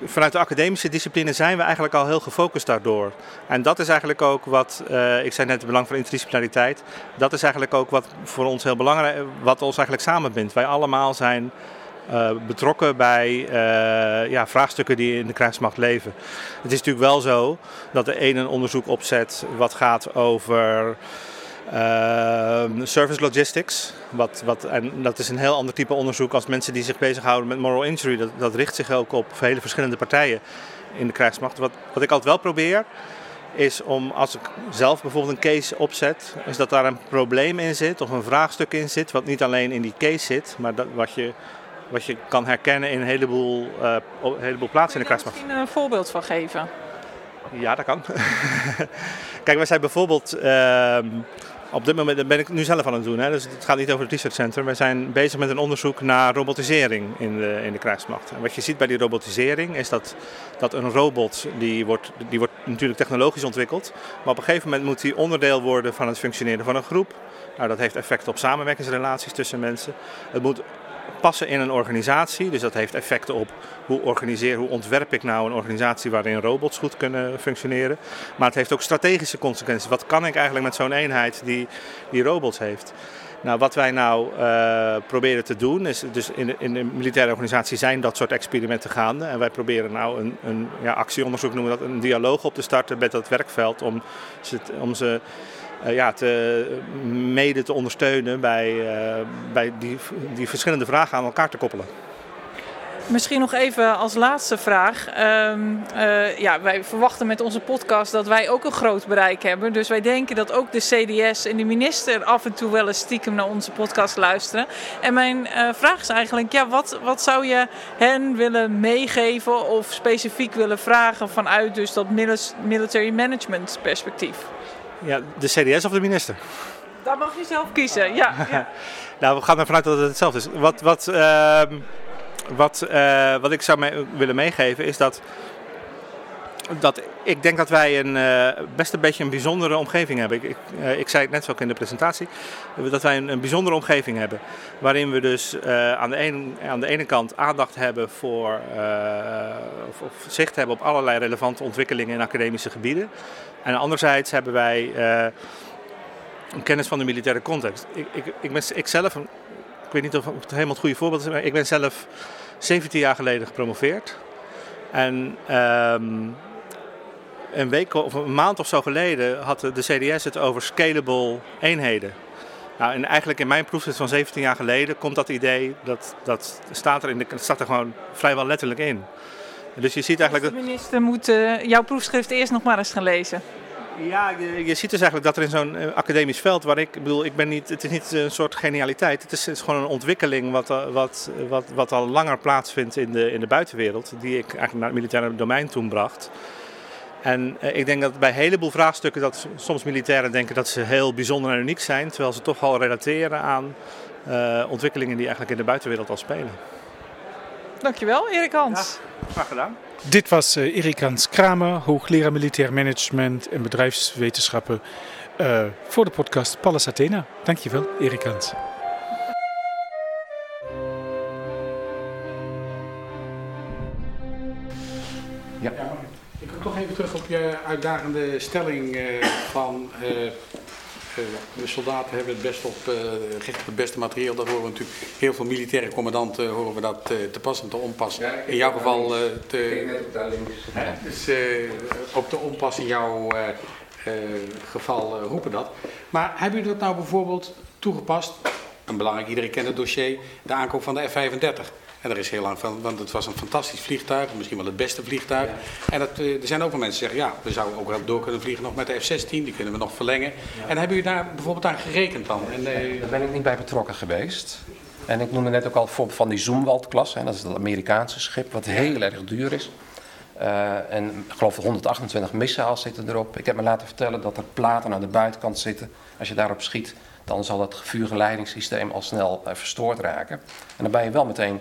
vanuit de academische discipline zijn we eigenlijk al heel gefocust daardoor. En dat is eigenlijk ook wat, uh, ik zei net het belang van interdisciplinariteit, dat is eigenlijk ook wat voor ons heel belangrijk, wat ons eigenlijk samenbindt. Wij allemaal zijn uh, betrokken bij ja, vraagstukken die in de krijgsmacht leven. Het is natuurlijk wel zo dat de ene een onderzoek opzet wat gaat over uh, service logistics. Wat, wat, en dat is een heel ander type onderzoek als mensen die zich bezighouden met moral injury. Dat, dat richt zich ook op hele verschillende partijen in de krijgsmacht. Wat, wat ik altijd wel probeer is om als ik zelf bijvoorbeeld een case opzet, is dat daar een probleem in zit of een vraagstuk in zit, wat niet alleen in die case zit, maar dat, wat, je, wat je kan herkennen in een heleboel, uh, een heleboel plaatsen in de krijgsmacht. Kun je een voorbeeld van geven? Ja, dat kan. (laughs) Kijk, wij zijn bijvoorbeeld. Uh, op dit moment ben ik nu zelf aan het doen, hè, dus het gaat niet over het research center. We zijn bezig met een onderzoek naar robotisering in de, in de krijgsmacht. En wat je ziet bij die robotisering is dat, dat een robot, die wordt, die wordt natuurlijk technologisch ontwikkeld, maar op een gegeven moment moet die onderdeel worden van het functioneren van een groep. Nou, dat heeft effect op samenwerkingsrelaties tussen mensen. Het moet passen in een organisatie. Dus dat heeft effecten op hoe, organiseer, hoe ontwerp ik nou een organisatie waarin robots goed kunnen functioneren. Maar het heeft ook strategische consequenties. Wat kan ik eigenlijk met zo'n eenheid die, die robots heeft? Nou, wat wij nou uh, proberen te doen, is dus in in de militaire organisatie zijn dat soort experimenten gaande. En wij proberen nou een, een ja, actieonderzoek, noemen we dat, een dialoog op te starten met dat werkveld om om ze ja, te, mede te ondersteunen bij, uh, bij die, die verschillende vragen aan elkaar te koppelen. Misschien nog even als laatste vraag. Um, uh, ja, wij verwachten met onze podcast dat wij ook een groot bereik hebben. Dus wij denken dat ook de CDS en de minister af en toe wel eens stiekem naar onze podcast luisteren. En mijn vraag is eigenlijk, ja, wat, wat zou je hen willen meegeven of specifiek willen vragen vanuit dus dat military management perspectief? Ja, de CDS of de minister? Daar mag je zelf kiezen, ja. ja. (laughs) nou, we gaan ervan uit dat het hetzelfde is. Wat, wat, uh, wat, uh, wat ik zou mee, willen meegeven is dat, dat ik denk dat wij een, uh, best een beetje een bijzondere omgeving hebben. Ik, ik, uh, ik zei het net ook in de presentatie, dat wij een, een bijzondere omgeving hebben. Waarin we dus aan, de ene, aan de ene kant aandacht hebben voor, of, of, zicht hebben op allerlei relevante ontwikkelingen in academische gebieden. En anderzijds hebben wij een kennis van de militaire context. Ik, ik, ik, ben, ik zelf, ik weet niet of het helemaal het goede voorbeeld is, maar ik ben zelf 17 jaar geleden gepromoveerd. En um, een week of een maand of zo geleden had de CDS het over scalable eenheden. Nou, en eigenlijk in mijn proefschrift van 17 jaar geleden komt dat idee, dat, dat staat, er in de, staat er gewoon vrijwel letterlijk in. Dus je ziet eigenlijk de minister moet uh, jouw proefschrift eerst nog maar eens gaan lezen. Ja, je, je, ziet dus eigenlijk dat er in zo'n uh, academisch veld, waar ik, ik bedoel, ik ben niet, het is niet een soort genialiteit, het is, het is gewoon een ontwikkeling wat, uh, wat, wat, wat al langer plaatsvindt in de, in de buitenwereld, die ik eigenlijk naar het militaire domein toen bracht. En ik denk dat bij een heleboel vraagstukken dat soms militairen denken dat ze heel bijzonder en uniek zijn, terwijl ze toch al relateren aan ontwikkelingen die eigenlijk in de buitenwereld al spelen. Dankjewel, Erik Hans. Graag gedaan. Dit was uh, Erik Hans Kramer, hoogleraar militair management en bedrijfswetenschappen uh, voor de podcast Pallas Athena. Dankjewel, Erik Hans. Ja. Ik kom toch even terug op je uitdagende stelling uh, van de soldaten hebben het best op, op het beste materieel. Dat horen we natuurlijk heel veel militaire commandanten horen we dat te pas en te onpas. in jouw geval te, dus, op de onpas in jouw geval roepen dat. Maar hebben jullie dat nou bijvoorbeeld toegepast? Een belangrijk, iedereen kent het dossier, de aankoop van de F-35. En er is heel lang van, want het was een fantastisch vliegtuig, misschien wel het beste vliegtuig. En dat, er zijn ook wel mensen die zeggen, ja, we zouden ook wel door kunnen vliegen nog met de F-16, die kunnen we nog verlengen. En hebben jullie daar bijvoorbeeld aan gerekend dan? En, Daar ben ik niet bij betrokken geweest. En ik noemde net ook al voorbeeld van die Zoomwald-klasse, dat is het Amerikaanse schip, wat heel erg duur is. Uh, en ik geloof 128 missiles zitten erop. Ik heb me laten vertellen dat er platen aan de buitenkant zitten. Als je daarop schiet, dan zal het vuurgeleidingssysteem al snel uh, verstoord raken. En dan ben je wel meteen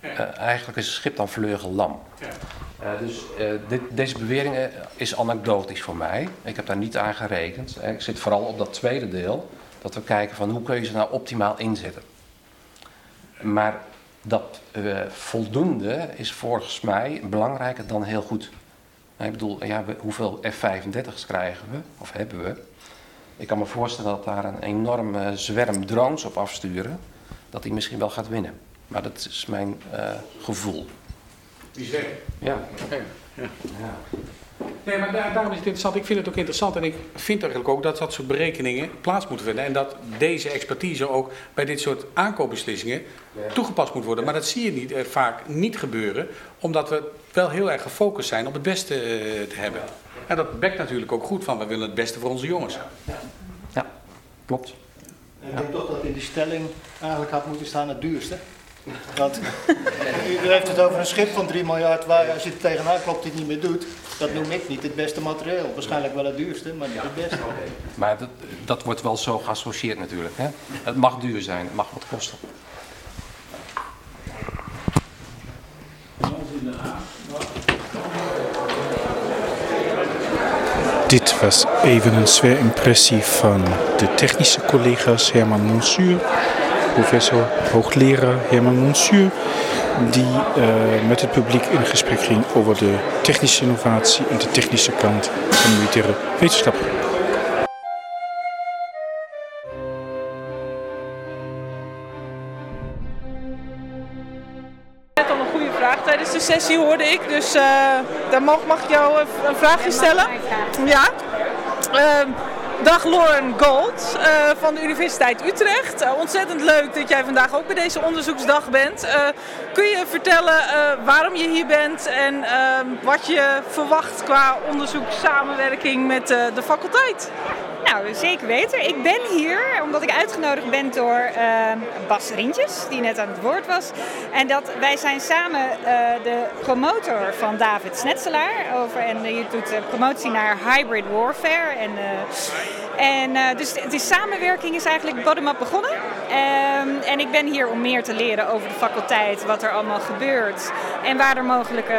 uh, eigenlijk is het schip dan vleugellam. Uh, dus uh, dit, deze bewering is anekdotisch voor mij. Ik heb daar niet aan gerekend. Ik zit vooral op dat tweede deel. Dat we kijken van hoe kun je ze nou optimaal inzetten. Maar dat voldoende is volgens mij belangrijker dan heel goed. Ik bedoel, ja, hoeveel F-35's krijgen we, of hebben we? Ik kan me voorstellen dat daar een enorme zwerm drones op afsturen, dat die misschien wel gaat winnen. Maar dat is mijn uh, gevoel. Die zwerm? Ja. Ja. ja. Nee, maar daar, daarom is het interessant. Ik vind het ook interessant en ik vind eigenlijk ook dat dat soort berekeningen plaats moeten vinden. En dat deze expertise ook bij dit soort aankoopbeslissingen ja. toegepast moet worden. Maar dat zie je niet, eh, vaak niet gebeuren, omdat we wel heel erg gefocust zijn op het beste uh, te hebben. En dat bekt natuurlijk ook goed van, we willen het beste voor onze jongens. Ja, ja klopt. Ik denk toch dat in die stelling eigenlijk had moeten staan het duurste. Want u heeft het over een schip van 3 miljard waar als je het tegenaan klopt het niet meer doet. Dat noem ik niet het beste materieel. Waarschijnlijk wel het duurste, maar niet het beste. Maar dat, dat wordt wel zo geassocieerd natuurlijk. Hè? Het mag duur zijn, het mag wat kosten. Dit was even een zwaar impressie van de technische collega's Herman Monsuur professor, hoogleraar Herman Monsieur, die uh, met het publiek in gesprek ging over de technische innovatie en de technische kant van militaire wetenschap. Net al een goede vraag tijdens de sessie hoorde ik, dus uh, daar mag, mag ik jou een vraagje stellen. Ja. Uh, Dag Lauren Gold uh, van de Universiteit Utrecht. Uh, ontzettend leuk dat jij vandaag ook bij deze onderzoeksdag bent. Uh, kun je vertellen waarom je hier bent en wat je verwacht qua onderzoekssamenwerking met de faculteit? Nou, zeker weten. Ik ben hier omdat ik uitgenodigd ben door uh, Bas Rintjes, die net aan het woord was. En dat wij zijn samen uh, de promotor van David Snetselaar. Over, en je doet promotie naar hybrid warfare. En, en dus de samenwerking is eigenlijk bottom-up begonnen. Um, en ik ben hier om meer te leren over de faculteit, wat er allemaal gebeurt. En waar er mogelijke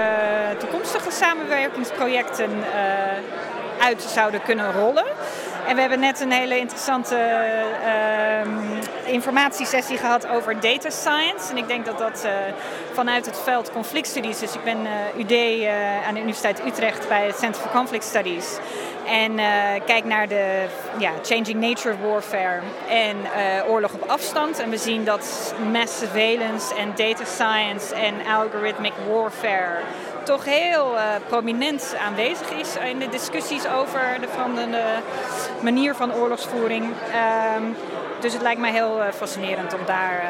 toekomstige samenwerkingsprojecten uit zouden kunnen rollen. En we hebben net een hele interessante uh, informatiesessie gehad over data science. En ik denk dat dat uh, vanuit het veld conflictstudies, dus ik ben uh, UD uh, aan de Universiteit Utrecht bij het Center for Conflict Studies. En kijk naar de ja, changing nature of warfare en oorlog op afstand. En we zien dat mass surveillance en data science en algorithmic warfare toch heel prominent aanwezig is in de discussies over de veranderende manier van oorlogsvoering. Um, dus het lijkt mij heel uh, fascinerend om daar uh,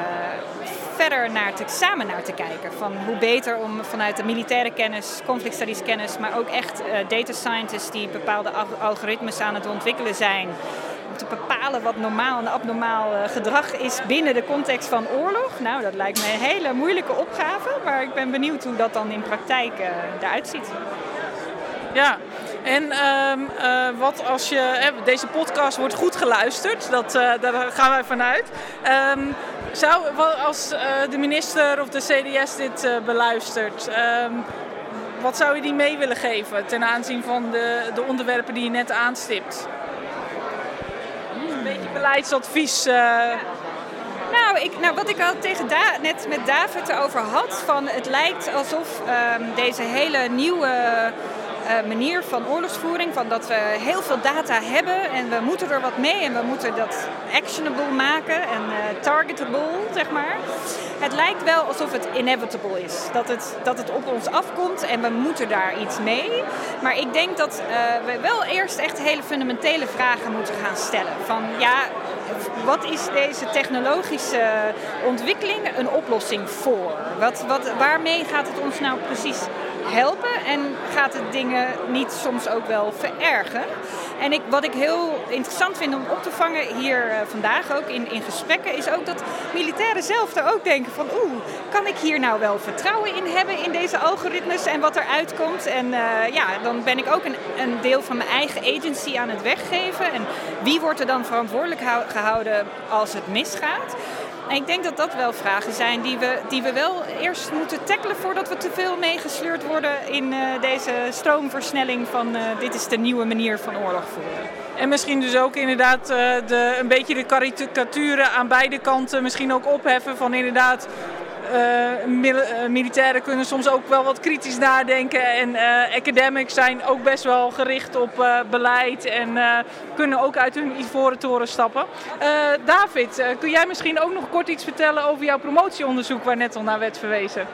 verder naar te, samen naar te kijken. Van hoe beter om vanuit de militaire kennis, conflict studies kennis, maar ook echt data scientists die bepaalde algoritmes aan het ontwikkelen zijn om te bepalen wat normaal en abnormaal gedrag is binnen de context van oorlog. Nou, dat lijkt me een hele moeilijke opgave, maar ik ben benieuwd hoe dat dan in praktijk eruit ziet. Ja, en um, uh, wat als je. deze podcast wordt goed geluisterd, dat, daar gaan wij vanuit. Um, Zou, als uh, de minister of de CDS dit beluistert, um, wat zou je die mee willen geven ten aanzien van de, de onderwerpen die je net aanstipt? Een beetje beleidsadvies. Nou, ik, nou, wat ik al tegen net met David over had, van het lijkt alsof deze hele nieuwe manier van oorlogsvoering. Van dat we heel veel data hebben en we moeten er wat mee en we moeten dat actionable maken en uh, targetable, zeg maar. Het lijkt wel alsof het inevitable is. Dat het, dat het op ons afkomt en we moeten daar iets mee. Maar ik denk dat uh, we wel eerst echt hele fundamentele vragen moeten gaan stellen. Van ja, wat is deze technologische ontwikkeling een oplossing voor? Wat, wat, waarmee gaat het ons nou precies helpen en gaat het dingen niet soms ook wel verergen. En ik, wat ik heel interessant vind om op te vangen hier uh, vandaag ook in, in gesprekken, is ook dat militairen zelf er ook denken van oeh, kan ik hier nou wel vertrouwen in hebben in deze algoritmes en wat er uitkomt. En uh, ja, dan ben ik ook een, een deel van mijn eigen agency aan het weggeven. En wie wordt er dan verantwoordelijk gehouden als het misgaat? En ik denk dat dat wel vragen zijn die we, die we wel eerst moeten tackelen voordat we te veel meegesleurd worden in uh, deze stroomversnelling van uh, dit is de nieuwe manier van oorlog voeren. En misschien dus ook inderdaad uh, de, een beetje de karikaturen aan beide kanten misschien ook opheffen van inderdaad mil militairen kunnen soms ook wel wat kritisch nadenken. En uh, academics zijn ook best wel gericht op beleid en kunnen ook uit hun ivoren toren stappen. David, kun jij misschien ook nog kort iets vertellen over jouw promotieonderzoek waar net al naar werd verwezen?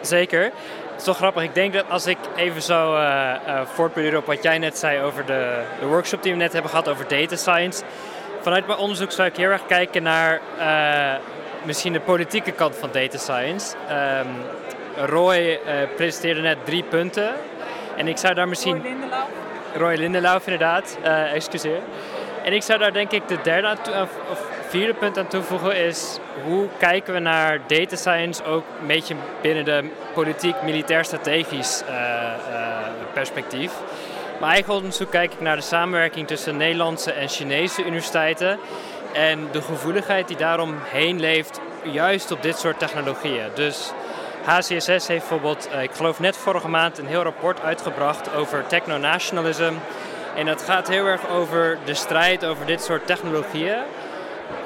zeker. Het is toch grappig. Ik denk dat als ik even zo voortborduur op wat jij net zei over de, de workshop die we net hebben gehad over data science. Vanuit mijn onderzoek zou ik heel erg kijken naar misschien de politieke kant van data science. Um, Roy uh, presenteerde net drie punten. En ik zou daar misschien. Roy Lindenlauf. Roy Lindenlauf, inderdaad. Uh, excuseer. En ik zou daar denk ik de derde of vierde punt aan toevoegen is hoe kijken we naar data science ook een beetje binnen de politiek-militair strategisch uh, perspectief. Mijn eigen onderzoek kijk ik naar de samenwerking tussen Nederlandse en Chinese universiteiten en de gevoeligheid die daaromheen leeft, juist op dit soort technologieën. Dus HCSS heeft bijvoorbeeld, eh, ik geloof net vorige maand, een heel rapport uitgebracht over techno-nationalism. En dat gaat heel erg over de strijd over dit soort technologieën.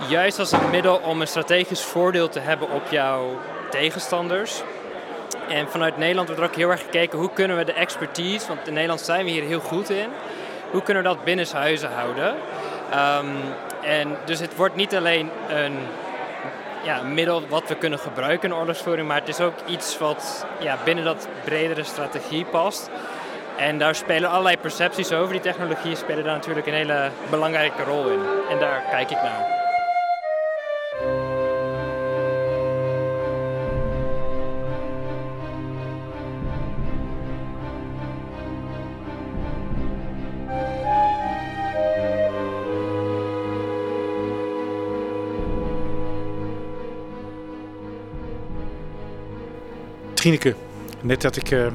Juist als een middel om een strategisch voordeel te hebben op jouw tegenstanders. En vanuit Nederland wordt er ook heel erg gekeken hoe kunnen we de expertise, want in Nederland zijn we hier heel goed in, hoe kunnen we dat binnenshuizen houden. Um, en dus het wordt niet alleen een ja, middel wat we kunnen gebruiken in oorlogsvoering, maar het is ook iets wat ja, binnen dat bredere strategie past. En daar spelen allerlei percepties over die technologieën spelen daar natuurlijk een hele belangrijke rol in. En daar kijk ik naar. Trineke, net had ik uh,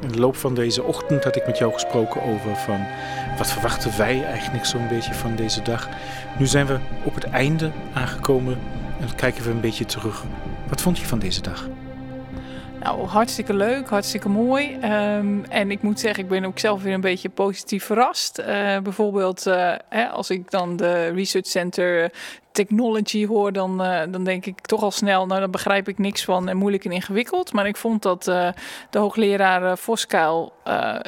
in de loop van deze ochtend had ik met jou gesproken over van wat verwachten wij eigenlijk zo'n beetje van deze dag. Nu zijn we op het einde aangekomen en kijken we een beetje terug. Wat vond je van deze dag? Nou, hartstikke leuk, hartstikke mooi. Um, en ik moet zeggen, ik ben ook zelf weer een beetje positief verrast. Uh, bijvoorbeeld, uh, hè, als ik dan de Research Center technology hoor, dan, uh, dan denk ik toch al snel, nou, daar begrijp ik niks van en moeilijk en ingewikkeld. Maar ik vond dat uh, de hoogleraar uh, Voskuil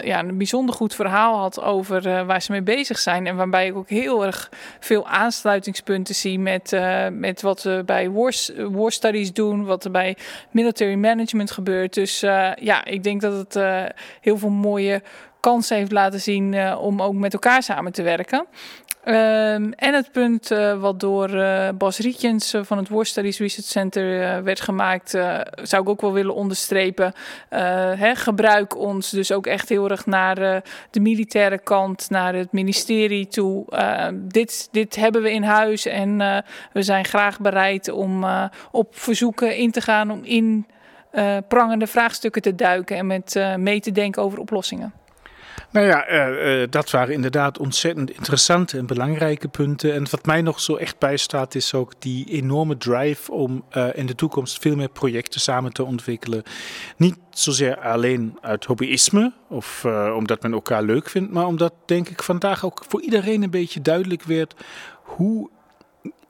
ja, een bijzonder goed verhaal had over waar ze mee bezig zijn. En waarbij ik ook heel erg veel aansluitingspunten zie met, met wat we bij war, war studies doen, wat er bij military management gebeurt. Dus ja, ik denk dat het heel veel mooie kansen heeft laten zien om ook met elkaar samen te werken. Um, en het punt uh, wat door uh, Bas Rietjens uh, van het War Studies Research Center werd gemaakt, zou ik ook wel willen onderstrepen. Hè, gebruik ons dus ook echt heel erg naar de militaire kant, naar het ministerie toe. Ehm, dit, dit hebben we in huis en we zijn graag bereid om op verzoeken in te gaan om in prangende vraagstukken te duiken en met mee te denken over oplossingen. Nou ja, uh, uh, dat waren inderdaad ontzettend interessante en belangrijke punten. En wat mij nog zo echt bijstaat, is ook die enorme drive om uh, in de toekomst veel meer projecten samen te ontwikkelen. Niet zozeer alleen uit hobbyisme of omdat men elkaar leuk vindt, maar omdat, denk ik, vandaag ook voor iedereen een beetje duidelijk werd hoe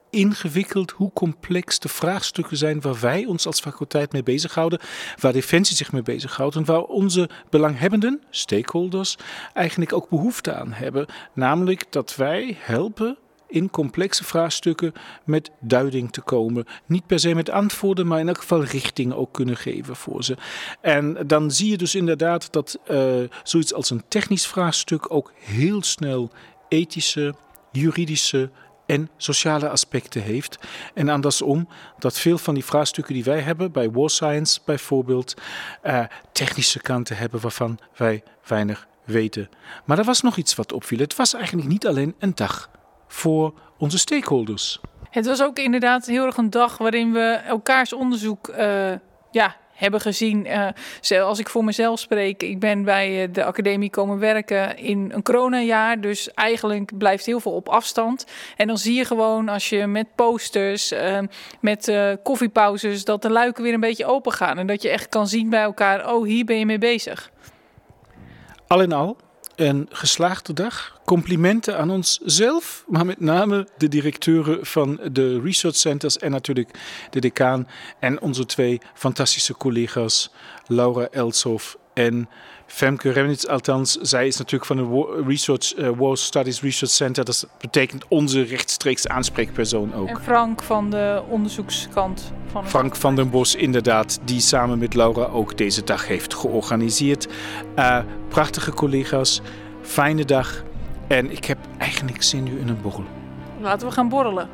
ingewikkeld, hoe complex de vraagstukken zijn waar wij ons als faculteit mee bezighouden, waar Defensie zich mee bezighoudt en waar onze belanghebbenden, stakeholders, eigenlijk ook behoefte aan hebben. Namelijk dat wij helpen in complexe vraagstukken met duiding te komen. Niet per se met antwoorden, maar in elk geval richting ook kunnen geven voor ze. En dan zie je dus inderdaad dat uh, zoiets als een technisch vraagstuk ook heel snel ethische, juridische en sociale aspecten heeft. En andersom, dat veel van die vraagstukken die wij hebben, bij War Science bijvoorbeeld, uh, technische kanten hebben waarvan wij weinig weten. Maar er was nog iets wat opviel. Het was eigenlijk niet alleen een dag voor onze stakeholders. Het was ook inderdaad heel erg een dag waarin we elkaars onderzoek uh, ja, hebben gezien. Uh, als ik voor mezelf spreek, ik ben bij uh, de academie komen werken in een coronajaar. Dus eigenlijk blijft heel veel op afstand. En dan zie je gewoon als je met posters, uh, met koffiepauzes, dat de luiken weer een beetje open gaan. En dat je echt kan zien bij elkaar, oh hier ben je mee bezig. Al in al een geslaagde dag. Complimenten aan onszelf, maar met name de directeuren van de research centers en natuurlijk de decaan en onze twee fantastische collega's Laura Elshoff en Femke Remnitz. Althans, zij is natuurlijk van de Research, uh, War Studies Research Center. Dat betekent onze rechtstreeks aanspreekpersoon ook. En Frank van de onderzoekskant. Van Frank van den Bos, inderdaad, die samen met Laura ook deze dag heeft georganiseerd. Uh, prachtige collega's, fijne dag. En ik heb eigenlijk zin nu in een borrel. Laten we gaan borrelen.